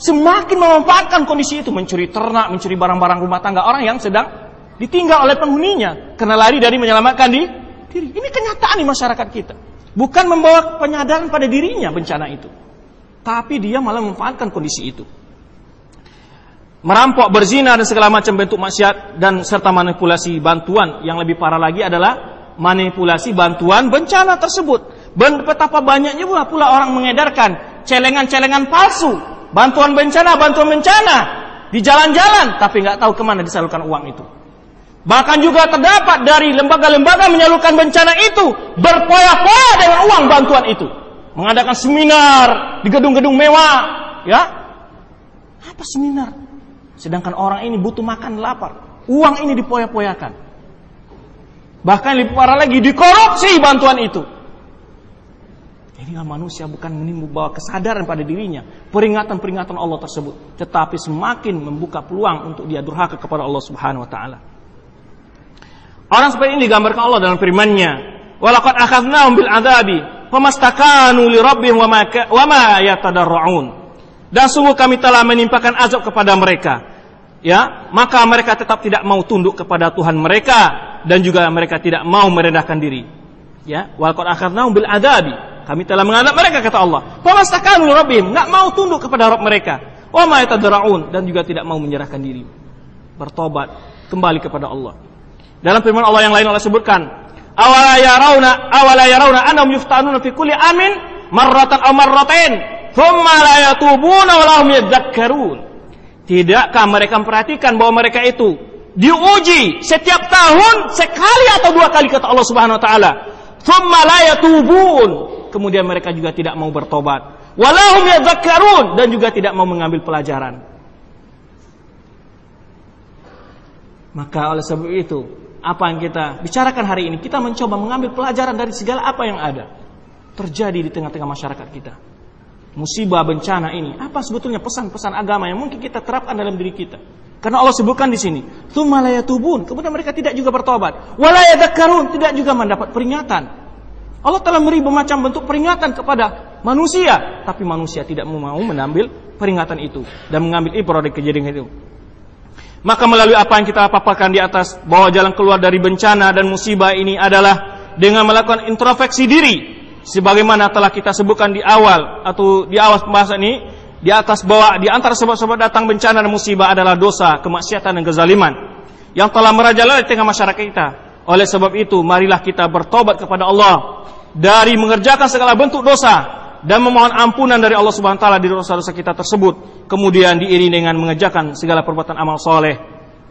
semakin memanfaatkan kondisi itu. Mencuri ternak, mencuri barang-barang rumah tangga orang yang sedang ditinggal oleh penghuninya. Karena lari dari menyelamatkan di diri. Ini kenyataan di masyarakat kita. Bukan membawa penyadaran pada dirinya bencana itu. Tapi dia malah memanfaatkan kondisi itu merampok, berzina dan segala macam bentuk maksiat dan serta manipulasi bantuan. Yang lebih parah lagi adalah manipulasi bantuan bencana tersebut. Betapa banyaknya pula, pula orang mengedarkan celengan-celengan palsu, bantuan bencana, bantuan bencana di jalan-jalan, tapi nggak tahu ke mana disalurkan uang itu. Bahkan juga terdapat dari lembaga-lembaga menyalurkan bencana itu berpoya-poya dengan uang bantuan itu, mengadakan seminar di gedung-gedung mewah, ya. Apa seminar? Sedangkan orang ini butuh makan lapar. Uang ini dipoya-poyakan. Bahkan lebih parah lagi dikorupsi bantuan itu. Inilah manusia bukan bawa kesadaran pada dirinya. Peringatan-peringatan Allah tersebut. Tetapi semakin membuka peluang untuk dia durhaka kepada Allah subhanahu wa ta'ala. Orang seperti ini digambarkan Allah dalam firman-Nya. Walaqad akhadnahum bil adabi famastakanu li rabbihim wa ma yatadarra'un. Dan sungguh kami telah menimpakan azab kepada mereka. Ya, maka mereka tetap tidak mau tunduk kepada Tuhan mereka dan juga mereka tidak mau merendahkan diri. Ya, wal qad akhadnahum bil adabi. Kami telah mengadab mereka kata Allah. Famastakanu rabbihim, enggak mau tunduk kepada Rabb mereka. Wa ma dan juga tidak mau menyerahkan diri. Bertobat kembali kepada Allah. Dalam firman Allah yang lain Allah sebutkan, awala yarawna awala yarawna annahum yuftanuna fi kulli amin marratan aw marratain thumma la yatubuna wa lahum yadzakkarun. Tidakkah mereka memperhatikan bahwa mereka itu diuji setiap tahun sekali atau dua kali kata Allah Subhanahu wa taala. Thumma la yatubun. Kemudian mereka juga tidak mau bertobat. Walahum yadzakkarun dan juga tidak mau mengambil pelajaran. Maka oleh sebab itu, apa yang kita bicarakan hari ini, kita mencoba mengambil pelajaran dari segala apa yang ada terjadi di tengah-tengah masyarakat kita. Musibah bencana ini apa sebetulnya pesan-pesan agama yang mungkin kita terapkan dalam diri kita? Karena Allah sebutkan di sini tubun kemudian mereka tidak juga bertobat. Walayadakarun tidak juga mendapat peringatan. Allah telah memberi bermacam bentuk peringatan kepada manusia tapi manusia tidak mau mengambil peringatan itu dan mengambil ibrah dari kejadian itu maka melalui apa yang kita paparkan di atas bahwa jalan keluar dari bencana dan musibah ini adalah dengan melakukan introspeksi diri. Sebagaimana telah kita sebutkan di awal atau di awal pembahasan ini di atas bahwa di antara sebab-sebab datang bencana dan musibah adalah dosa, kemaksiatan dan kezaliman. Yang telah merajalela di tengah masyarakat kita. Oleh sebab itu, marilah kita bertobat kepada Allah. Dari mengerjakan segala bentuk dosa dan memohon ampunan dari Allah Subhanahu wa taala di dosa-dosa kita tersebut. Kemudian diiringi dengan mengerjakan segala perbuatan amal soleh.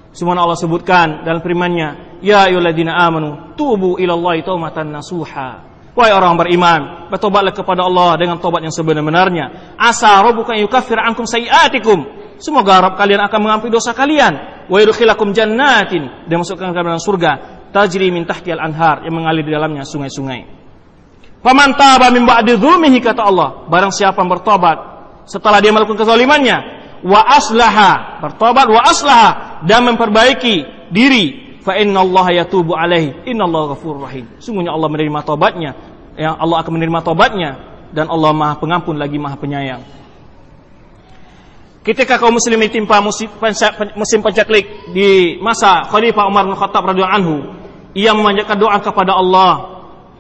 Semua Allah sebutkan dalam firman-Nya, "Ya ayyuhalladzina amanu, tubu ilallahi taubatan nasuha." Wahai orang beriman, bertobatlah kepada Allah dengan tobat yang sebenar-benarnya. Asa rabbuka yukaffir ankum sayiatikum. Semoga Rabb kalian akan mengampuni dosa kalian. Wa yudkhilakum jannatin dan masukkan kalian dalam surga tajri min tahtiyal anhar yang mengalir di dalamnya sungai-sungai. Faman taba min ba'di dzulmihi kata Allah, barang siapa bertobat setelah dia melakukan kezalimannya, wa aslaha, bertobat wa aslaha dan memperbaiki diri fa inna Allah yatubu alaihi inna Allah ghafurur rahim. Sungguhnya Allah menerima tobatnya ya Allah akan menerima tobatnya dan Allah Maha Pengampun lagi Maha Penyayang. Ketika kaum muslim ditimpa musim pencaklik di masa Khalifah Umar bin Khattab radhiyallahu anhu, ia memanjatkan doa kepada Allah,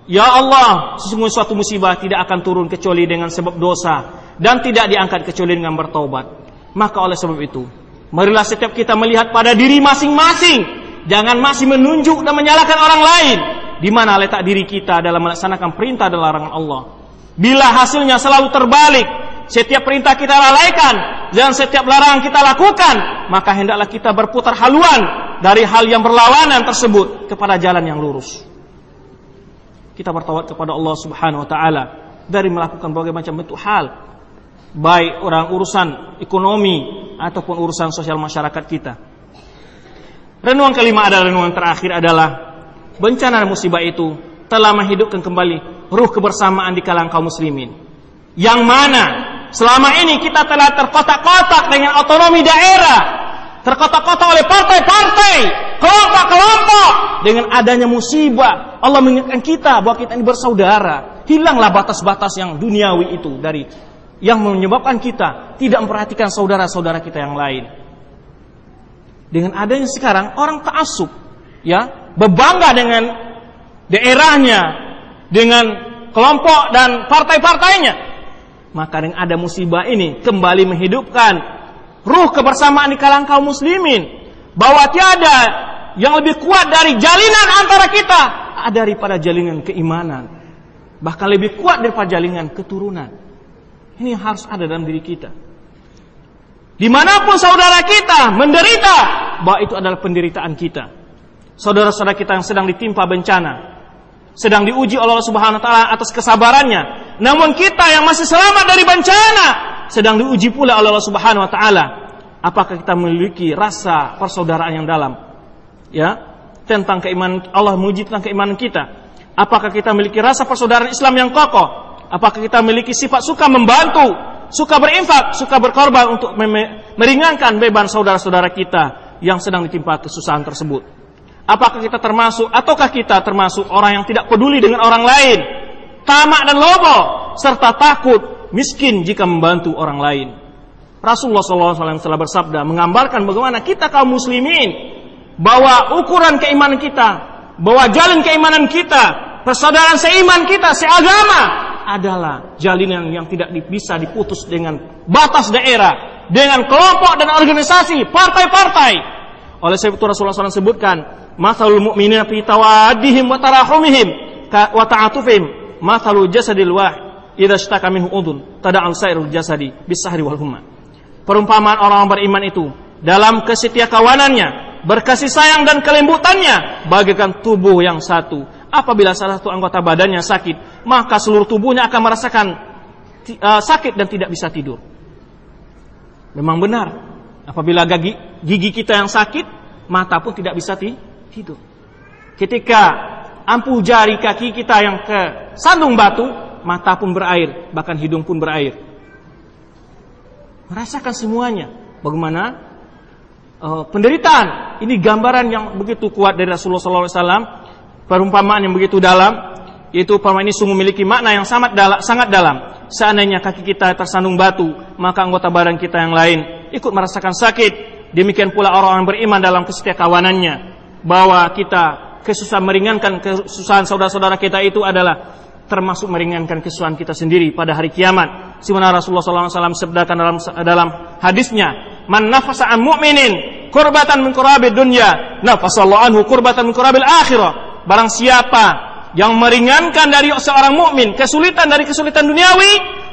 "Ya Allah, sesungguhnya suatu musibah tidak akan turun kecuali dengan sebab dosa dan tidak diangkat kecuali dengan bertobat." Maka oleh sebab itu, marilah setiap kita melihat pada diri masing-masing, jangan masih menunjuk dan menyalahkan orang lain, di mana letak diri kita dalam melaksanakan perintah dan larangan Allah. Bila hasilnya selalu terbalik, setiap perintah kita lalaikan dan setiap larangan kita lakukan, maka hendaklah kita berputar haluan dari hal yang berlawanan tersebut kepada jalan yang lurus. Kita bertawad kepada Allah Subhanahu wa taala dari melakukan berbagai macam bentuk hal baik orang urusan ekonomi ataupun urusan sosial masyarakat kita. Renungan kelima adalah renungan terakhir adalah bencana dan musibah itu telah menghidupkan kembali ruh kebersamaan di kalangan kaum muslimin. Yang mana selama ini kita telah terkotak-kotak dengan otonomi daerah, terkotak-kotak oleh partai-partai, kelompok-kelompok. Dengan adanya musibah, Allah mengingatkan kita bahwa kita ini bersaudara. Hilanglah batas-batas yang duniawi itu dari yang menyebabkan kita tidak memperhatikan saudara-saudara kita yang lain. Dengan adanya sekarang orang ta'assub, ya, berbangga dengan daerahnya, dengan kelompok dan partai-partainya. Maka dengan ada musibah ini kembali menghidupkan ruh kebersamaan di kalangan kaum muslimin. Bahwa tiada yang lebih kuat dari jalinan antara kita daripada jalinan keimanan. Bahkan lebih kuat daripada jalinan keturunan. Ini harus ada dalam diri kita. Di mana pun saudara kita menderita bahwa itu adalah penderitaan kita. Saudara-saudara kita yang sedang ditimpa bencana sedang diuji oleh Allah Subhanahu wa taala atas kesabarannya. Namun kita yang masih selamat dari bencana sedang diuji pula oleh Allah Subhanahu wa taala. Apakah kita memiliki rasa persaudaraan yang dalam? Ya, tentang keimanan Allah menguji tentang keimanan kita. Apakah kita memiliki rasa persaudaraan Islam yang kokoh? Apakah kita memiliki sifat suka membantu, suka berinfak, suka berkorban untuk meringankan beban saudara-saudara kita yang sedang ditimpa kesusahan tersebut? Apakah kita termasuk ataukah kita termasuk orang yang tidak peduli dengan orang lain, tamak dan lobo, serta takut miskin jika membantu orang lain? Rasulullah SAW telah bersabda menggambarkan bagaimana kita kaum muslimin bahwa ukuran keimanan kita, bahwa jalan keimanan kita, persaudaraan seiman kita, seagama adalah jalinan yang tidak bisa diputus dengan batas daerah, dengan kelompok dan organisasi, partai-partai. Oleh sebab itu Rasulullah SAW sebutkan masalul mu'minina fi tawaddihim wa tarahumihim wa ta'atufihim masalul jasadil wahid idza ishtaka minhu udhun tada'al sairul jasadi bisahri wal humma. Perumpamaan orang beriman itu dalam kesetia kawanannya berkasih sayang dan kelembutannya bagaikan tubuh yang satu. Apabila salah satu anggota badannya sakit maka seluruh tubuhnya akan merasakan uh, sakit dan tidak bisa tidur. Memang benar apabila gigi, gigi kita yang sakit mata pun tidak bisa tidur. Ketika ampuh jari kaki kita yang ke sandung batu, mata pun berair, bahkan hidung pun berair. Merasakan semuanya. Bagaimana uh, penderitaan. Ini gambaran yang begitu kuat dari Rasulullah SAW. Perumpamaan yang begitu dalam. Yaitu perumpamaan ini sungguh memiliki makna yang sangat dalam, sangat dalam. Seandainya kaki kita tersandung batu, maka anggota badan kita yang lain ikut merasakan sakit. Demikian pula orang-orang beriman dalam kesetia kawanannya bahwa kita kesusahan meringankan kesusahan saudara-saudara kita itu adalah termasuk meringankan kesusahan kita sendiri pada hari kiamat. Sebagaimana Rasulullah SAW sebutkan dalam dalam hadisnya, "Man nafasa an mu'minin kurbatan min kurabil dunya, nafasallahu anhu kurbatan min kurabil akhirah." Barang siapa yang meringankan dari seorang mukmin kesulitan dari kesulitan duniawi,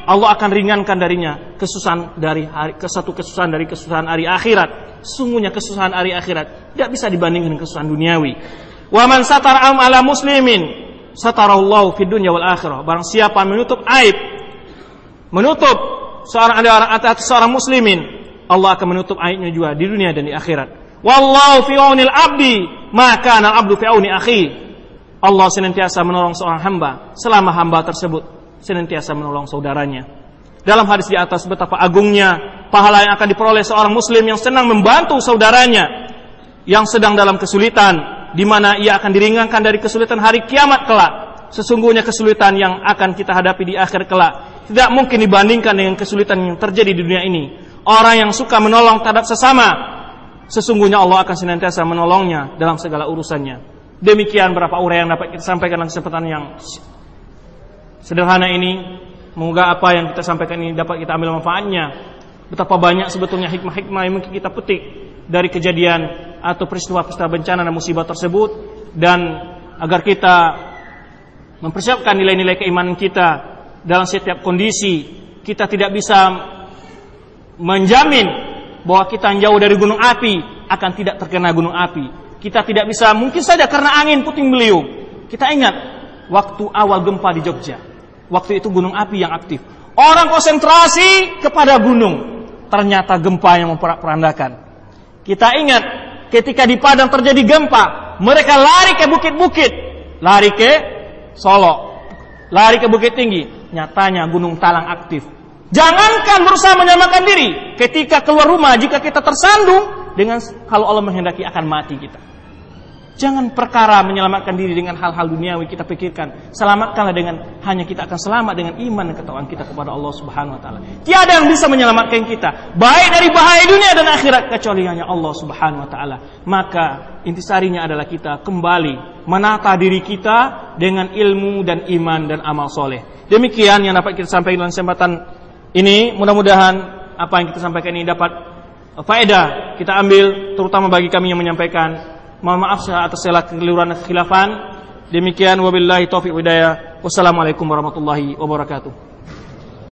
Allah akan ringankan darinya kesusahan dari hari, satu kesusahan dari kesusahan hari akhirat sungguhnya kesusahan hari akhirat tidak bisa dibandingkan kesusahan duniawi. Wa man satara am ala muslimin satarallahu fid dunya wal akhirah. Barang siapa menutup aib menutup seorang ada atas seorang muslimin, Allah akan menutup aibnya juga di dunia dan di akhirat. Wallahu fi aunil abdi, maka al abdu fi auni akhi. Allah senantiasa menolong seorang hamba selama hamba tersebut senantiasa menolong saudaranya. Dalam hadis di atas betapa agungnya pahala yang akan diperoleh seorang muslim yang senang membantu saudaranya yang sedang dalam kesulitan di mana ia akan diringankan dari kesulitan hari kiamat kelak. Sesungguhnya kesulitan yang akan kita hadapi di akhir kelak tidak mungkin dibandingkan dengan kesulitan yang terjadi di dunia ini. Orang yang suka menolong terhadap sesama, sesungguhnya Allah akan senantiasa menolongnya dalam segala urusannya. Demikian berapa uraian yang dapat kita sampaikan dalam kesempatan yang sederhana ini. Semoga apa yang kita sampaikan ini dapat kita ambil manfaatnya. Betapa banyak sebetulnya hikmah-hikmah yang mungkin kita petik dari kejadian atau peristiwa-peristiwa bencana dan musibah tersebut dan agar kita mempersiapkan nilai-nilai keimanan kita dalam setiap kondisi. Kita tidak bisa menjamin bahwa kita jauh dari gunung api akan tidak terkena gunung api. Kita tidak bisa mungkin saja karena angin puting beliung. Kita ingat waktu awal gempa di Jogja Waktu itu gunung api yang aktif. Orang konsentrasi kepada gunung. Ternyata gempa yang memperandakan. Kita ingat ketika di Padang terjadi gempa, mereka lari ke bukit-bukit, lari ke Solo, lari ke Bukit Tinggi. Nyatanya gunung Talang aktif. Jangankan berusaha menyamakan diri, ketika keluar rumah jika kita tersandung, dengan kalau Allah menghendaki akan mati kita. Jangan perkara menyelamatkan diri dengan hal-hal duniawi kita pikirkan. Selamatkanlah dengan hanya kita akan selamat dengan iman dan ketakwaan kita kepada Allah Subhanahu wa taala. Tiada yang bisa menyelamatkan kita baik dari bahaya dunia dan akhirat kecuali hanya Allah Subhanahu wa taala. Maka intisarinya adalah kita kembali menata diri kita dengan ilmu dan iman dan amal soleh. Demikian yang dapat kita sampaikan dalam kesempatan ini. Mudah-mudahan apa yang kita sampaikan ini dapat faedah kita ambil terutama bagi kami yang menyampaikan Mohon maaf atas segala kekeliruan dan kekhilafan. Demikian wabillahi taufiq hidayah. Wassalamualaikum warahmatullahi wabarakatuh.